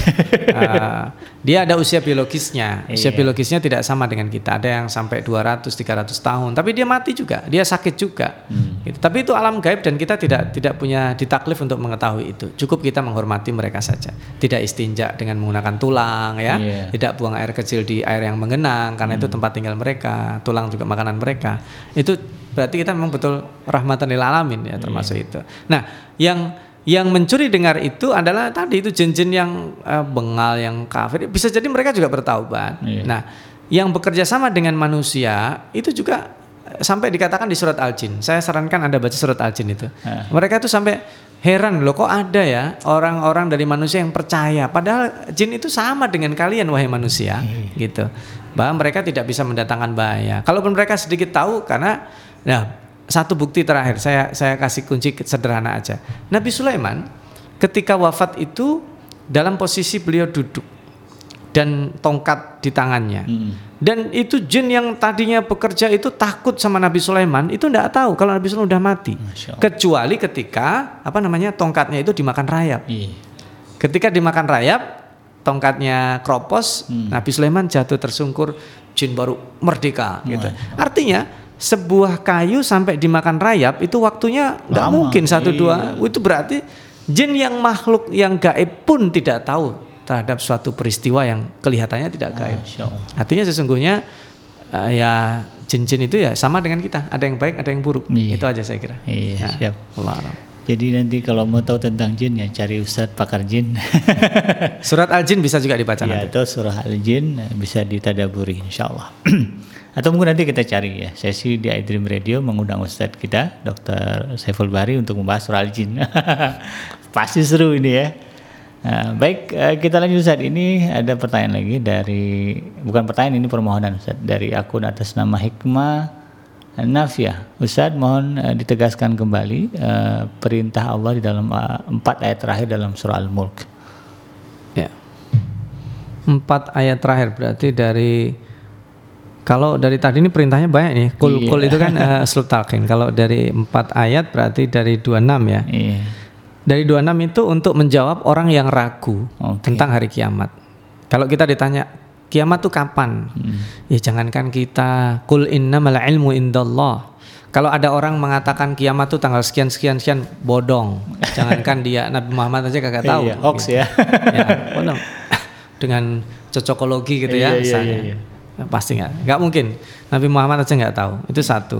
Uh, dia ada usia biologisnya. Usia Iya. biologisnya tidak sama dengan kita. Ada yang sampai 200 300 tahun, tapi dia mati juga, dia sakit juga. Hmm. Gitu. Tapi itu alam gaib dan kita tidak tidak punya ditaklif untuk mengetahui itu. Cukup kita menghormati mereka saja. Tidak istinja dengan menggunakan tulang ya. Iya. Tidak buang air kecil di air yang mengenang karena itu tempat tinggal mereka. Tulang juga makanan mereka. Itu berarti kita memang betul rahmatan lil alamin ya termasuk itu. Nah, yang yang mencuri dengar itu adalah tadi itu jin-jin yang eh, bengal, yang kafir. Bisa jadi mereka juga bertaubat. Iya. Nah, yang bekerja sama dengan manusia itu juga eh, sampai dikatakan di surat Al-Jin. Saya sarankan Anda baca surat Al-Jin itu. Ah. Mereka itu sampai heran loh kok ada ya orang-orang dari manusia yang percaya padahal jin itu sama dengan kalian wahai manusia gitu. Bahwa mereka tidak bisa mendatangkan bahaya. Kalaupun mereka sedikit tahu karena nah satu bukti terakhir saya saya kasih kunci sederhana aja. Nabi Sulaiman ketika wafat itu dalam posisi beliau duduk dan tongkat di tangannya. Hmm. Dan itu jin yang tadinya bekerja itu takut sama Nabi Sulaiman itu tidak tahu kalau Nabi Sulaiman udah mati. Kecuali ketika apa namanya tongkatnya itu dimakan rayap. Iya. Ketika dimakan rayap, tongkatnya kropos, Hmm. Nabi Sulaiman jatuh tersungkur, jin baru merdeka. Gitu. Artinya sebuah kayu sampai dimakan rayap itu waktunya nggak mungkin satu iya. dua. Itu berarti Jin yang makhluk yang gaib pun tidak tahu terhadap suatu peristiwa yang kelihatannya tidak gaib. Artinya sesungguhnya eh, ya jin-jin itu ya sama dengan kita, ada yang baik, ada yang buruk. Iya. Itu aja saya kira. Iya, Ya. siap. Allah. Jadi nanti kalau mau tahu tentang jin ya cari ustadz pakar jin. Surat Al-Jin bisa juga dibaca ya, nanti. atau surah al-jin eh, bisa ditadaburi insya Allah. atau mungkin nanti kita cari ya sesi di iDream Radio mengundang ustadz kita Dr. Saiful Bahri untuk membahas surah al-jin. Pasti seru ini ya. Nah, baik eh, kita lanjut Ustadz ini ada pertanyaan lagi dari bukan pertanyaan ini permohonan Ustadz dari akun atas nama Hikmah Nafia, Ustadz mohon eh, ditegaskan kembali eh, perintah Allah di dalam empat ayat terakhir dalam surah Al-Mulk. Ya. Empat ayat terakhir berarti dari kalau dari tadi ini perintahnya banyak nih. Kul Iya. kul itu kan uh, sul talqin. Kalau dari empat ayat berarti dari 26 ya. Iya. Dari 26 itu untuk menjawab orang yang ragu Oke. tentang hari kiamat. Kalau kita ditanya kiamat tuh kapan? Hmm. Ya jangankan kita kul innamal ilmu indallah. Kalau ada orang mengatakan kiamat tuh tanggal sekian sekian sekian bodong. Jangankan dia Nabi Muhammad aja kagak tahu. Iya, hoax ya. ya, bodong. Dengan cocokologi gitu ya Iya, iya, misalnya. iya, iya. Pasti nggak, nggak mungkin. Nabi Muhammad aja nggak tahu. Itu satu.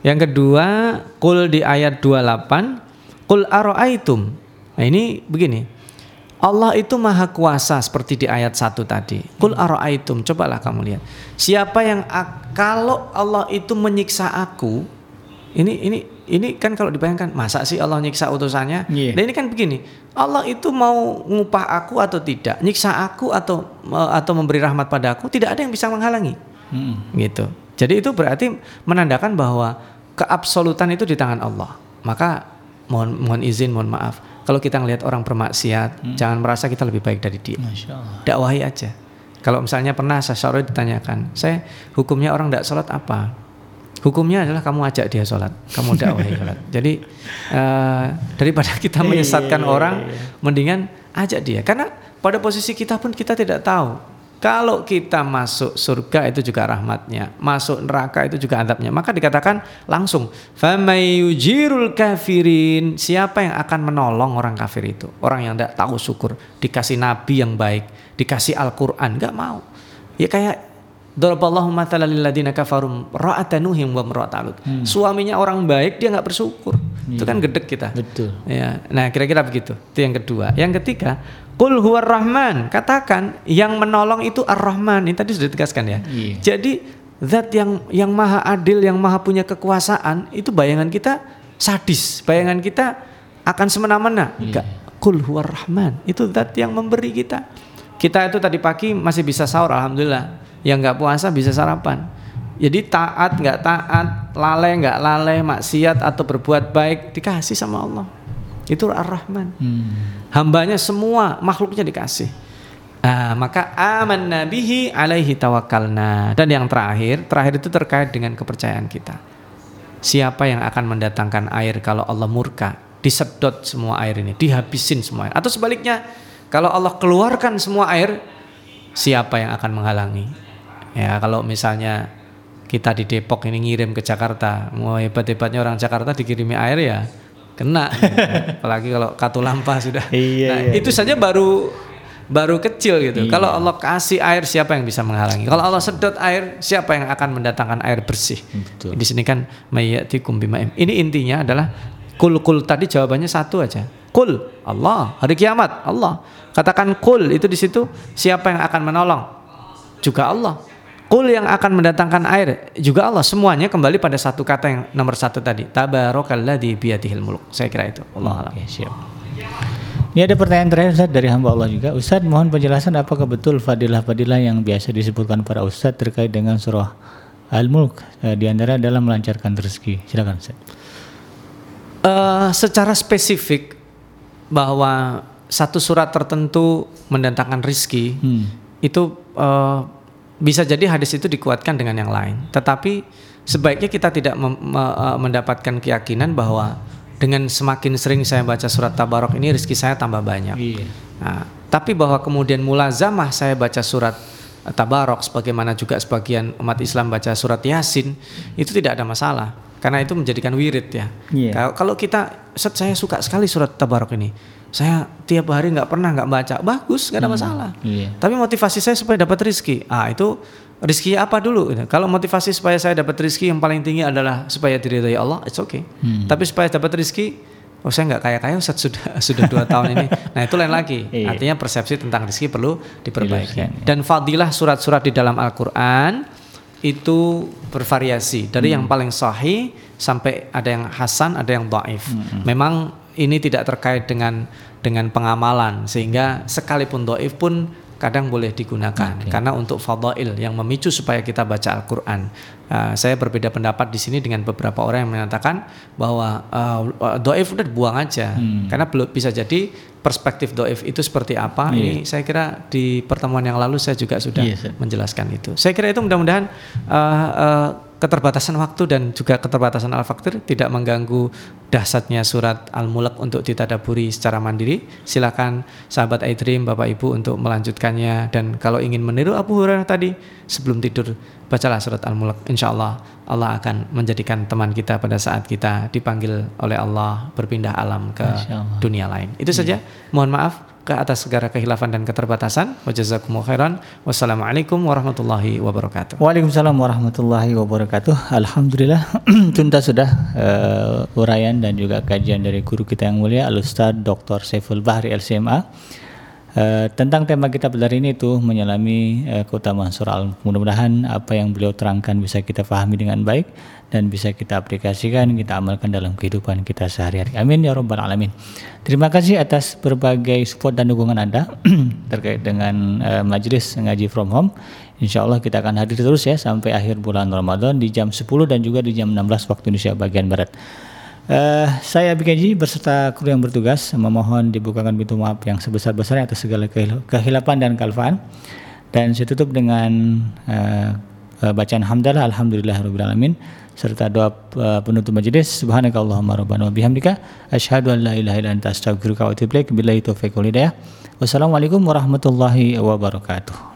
Yang kedua, kul di ayat 28, kul aro'aitum. Nah ini begini, Allah itu maha kuasa seperti di ayat satu tadi. Kul aro'aitum, cobalah kamu lihat. Siapa yang kalau Allah itu menyiksa aku, ini ini ini kan kalau dibayangkan masa sih Allah nyiksa utusannya? Iya. Dan ini kan begini, Allah itu mau ngupah aku atau tidak, nyiksa aku atau atau memberi rahmat pada aku, tidak ada yang bisa menghalangi. Hmm. Gitu. Jadi itu berarti menandakan bahwa keabsolutan itu di tangan Allah. Maka mohon mohon izin, mohon maaf. Kalau kita ngelihat orang bermaksiat, jangan merasa kita lebih baik dari dia. Dakwahi aja. Kalau misalnya pernah Sasyaroi ditanyakan, saya hukumnya orang tidak sholat apa? Hukumnya adalah kamu ajak dia sholat, kamu dakwahi sholat. Jadi eh, daripada kita menyesatkan orang, mendingan ajak dia. Karena pada posisi kita pun kita tidak tahu. Kalau kita masuk surga itu juga rahmatnya, masuk neraka itu juga adabnya. Maka dikatakan langsung, "Famayujirul kafirin." Siapa yang akan menolong orang kafir itu? Orang yang tidak tahu syukur, dikasih nabi yang baik, dikasih Al-Qur'an, nggak mau. Ya kayak Daraballahu mathalan lil ladzina kafarum ra'ata nuhim wa imra'ata Lut. Suaminya orang baik dia nggak bersyukur. Itu kan gedek kita. Betul. Ya, nah kira-kira begitu. Itu yang kedua. Yang ketiga, Qul huwar rahman. Katakan yang menolong itu ar-Rahman. Ini tadi sudah ditegaskan ya. Iya. Jadi zat yang yang maha adil, yang maha punya kekuasaan, itu bayangan kita sadis. Bayangan kita akan semena-mena. Enggak. Qul huwar rahman. Itu zat yang memberi kita. Kita itu tadi pagi masih bisa sahur alhamdulillah. Yang nggak puasa bisa sarapan. Jadi taat nggak taat, lalai nggak lalai, maksiat atau berbuat baik dikasih sama Allah. Itu Ar-Rahman. Hmm. Hambanya semua makhluknya dikasih. Nah, maka aman nabihi alaihi tawakkalna. Dan yang terakhir, terakhir itu terkait dengan kepercayaan kita. Siapa yang akan mendatangkan air kalau Allah murka? Disedot semua air ini, dihabisin semua air. Atau sebaliknya, kalau Allah keluarkan semua air, siapa yang akan menghalangi? Ya, kalau misalnya kita di Depok ini ngirim ke Jakarta, mau hebat-hebatnya orang Jakarta dikirimi air ya kena. Apalagi kalau Katulampa sudah. Iya, nah, iya. itu saja baru baru kecil gitu. Kalau Allah kasih air siapa yang bisa menghalangi? Kalau Allah sedot air siapa yang akan mendatangkan air bersih? Betul. Di sini kan mayyatikum bima'im. Ini intinya adalah kul kul tadi jawabannya satu aja. Kul Allah hari kiamat Allah. Katakan kul itu di situ siapa yang akan menolong? Juga Allah. Kul yang akan mendatangkan air juga Allah. Semuanya kembali pada satu kata yang nomor satu tadi. Tabarakalladzi biyadihil mulk. Saya kira itu. Allah alam. Oke, siap. Ini ada pertanyaan terakhir Ustaz dari hamba Allah juga. Ustaz mohon penjelasan apakah betul fadilah-fadilah yang biasa disebutkan para ustaz terkait dengan surah Al-Mulk eh, di antara dalam melancarkan rezeki. Silakan Ustaz. Eh, secara spesifik bahwa satu surat tertentu mendatangkan rizki Hmm. itu eh, bisa jadi hadis itu dikuatkan dengan yang lain. Tetapi sebaiknya kita tidak eh, mendapatkan keyakinan bahwa dengan semakin sering saya baca surat Tabarok ini rizki saya tambah banyak. Iya. Nah, tapi bahwa kemudian mulazamah saya baca surat eh, Tabarok sebagaimana juga sebagian umat Islam baca surat Yasin itu tidak ada masalah karena itu menjadikan wirid ya. Iya. Kalau- kita saya suka sekali surat Tabarok ini. Saya tiap hari nggak pernah nggak baca. Bagus nggak ada masalah. Iya. tapi motivasi saya supaya dapat rizki ah itu rizki apa dulu? Kalau motivasi supaya saya dapat rizki yang paling tinggi adalah supaya diridhoi Allah it's okay. Hmm. tapi supaya dapat rizki oh saya nggak kaya kaya Ustaz sudah sudah dua tahun ini. Nah itu lain lagi. Iya. artinya persepsi tentang rizki perlu diperbaiki. Diluruskan, ya. dan fadilah surat-surat di dalam Al-Quran itu bervariasi. Dari yang paling sahih sampai ada yang hasan ada yang dhaif. Memang ini tidak terkait dengan dengan pengamalan sehingga sekalipun dhaif pun kadang boleh digunakan karena untuk fadail yang memicu supaya kita baca Al-Qur'an. Uh, saya berbeda pendapat di sini dengan beberapa orang yang mengatakan bahwa uh, dhaif udah buang aja karena belum bisa jadi perspektif dhaif itu seperti apa. Ini saya kira di pertemuan yang lalu saya juga sudah Iya, Ustaz. menjelaskan itu. Saya kira itu mudah-mudahan uh, uh, keterbatasan waktu dan juga keterbatasan al-faktir tidak mengganggu dahsyatnya surat Al-Mulk untuk ditadaburi secara mandiri. Silakan sahabat iDream Bapak Ibu untuk melanjutkannya dan kalau ingin meniru Abu Hurairah tadi sebelum tidur bacalah surat Al-Mulk. Insya Allah Allah akan menjadikan teman kita pada saat kita dipanggil oleh Allah berpindah alam ke dunia lain. Itu saja. Mohon maaf ke atas segala kehilafan dan keterbatasan. Wa khairan. Wassalamualaikum warahmatullahi wabarakatuh. Waalaikumsalam warahmatullahi wabarakatuh. Alhamdulillah tuntas sudah eh, uraian dan juga kajian dari guru kita yang mulia Al Ustaz Dr. Saiful Bahri LCMA Eh, tentang tema kita pada hari ini itu menyelami eh, keutamaan surah Al. Mudah-mudahan apa yang beliau terangkan bisa kita pahami dengan baik dan bisa kita aplikasikan, kita amalkan dalam kehidupan kita sehari-hari. Amin ya rabbal alamin. Terima kasih atas berbagai support dan dukungan Anda terkait dengan eh, majelis ngaji from home. Insya Allah kita akan hadir terus ya sampai akhir bulan Ramadan di jam 10 dan juga di jam 16 waktu Indonesia bagian Barat. Eh, saya Bikaji beserta kru yang bertugas memohon dibukakan pintu maaf yang sebesar-besarnya atas segala kehil- kehilapan dan kalfaan. Dan saya tutup dengan eh, eh, bacaan hamdalah alhamdulillahirabbil serta doa eh, penutup majelis subhanakallahumma rabbana wa bihamdika asyhadu an la ilaha illa anta astaghfiruka wa atubu ilaik billahi taufiq wal hidayah. Wassalamualaikum warahmatullahi wabarakatuh.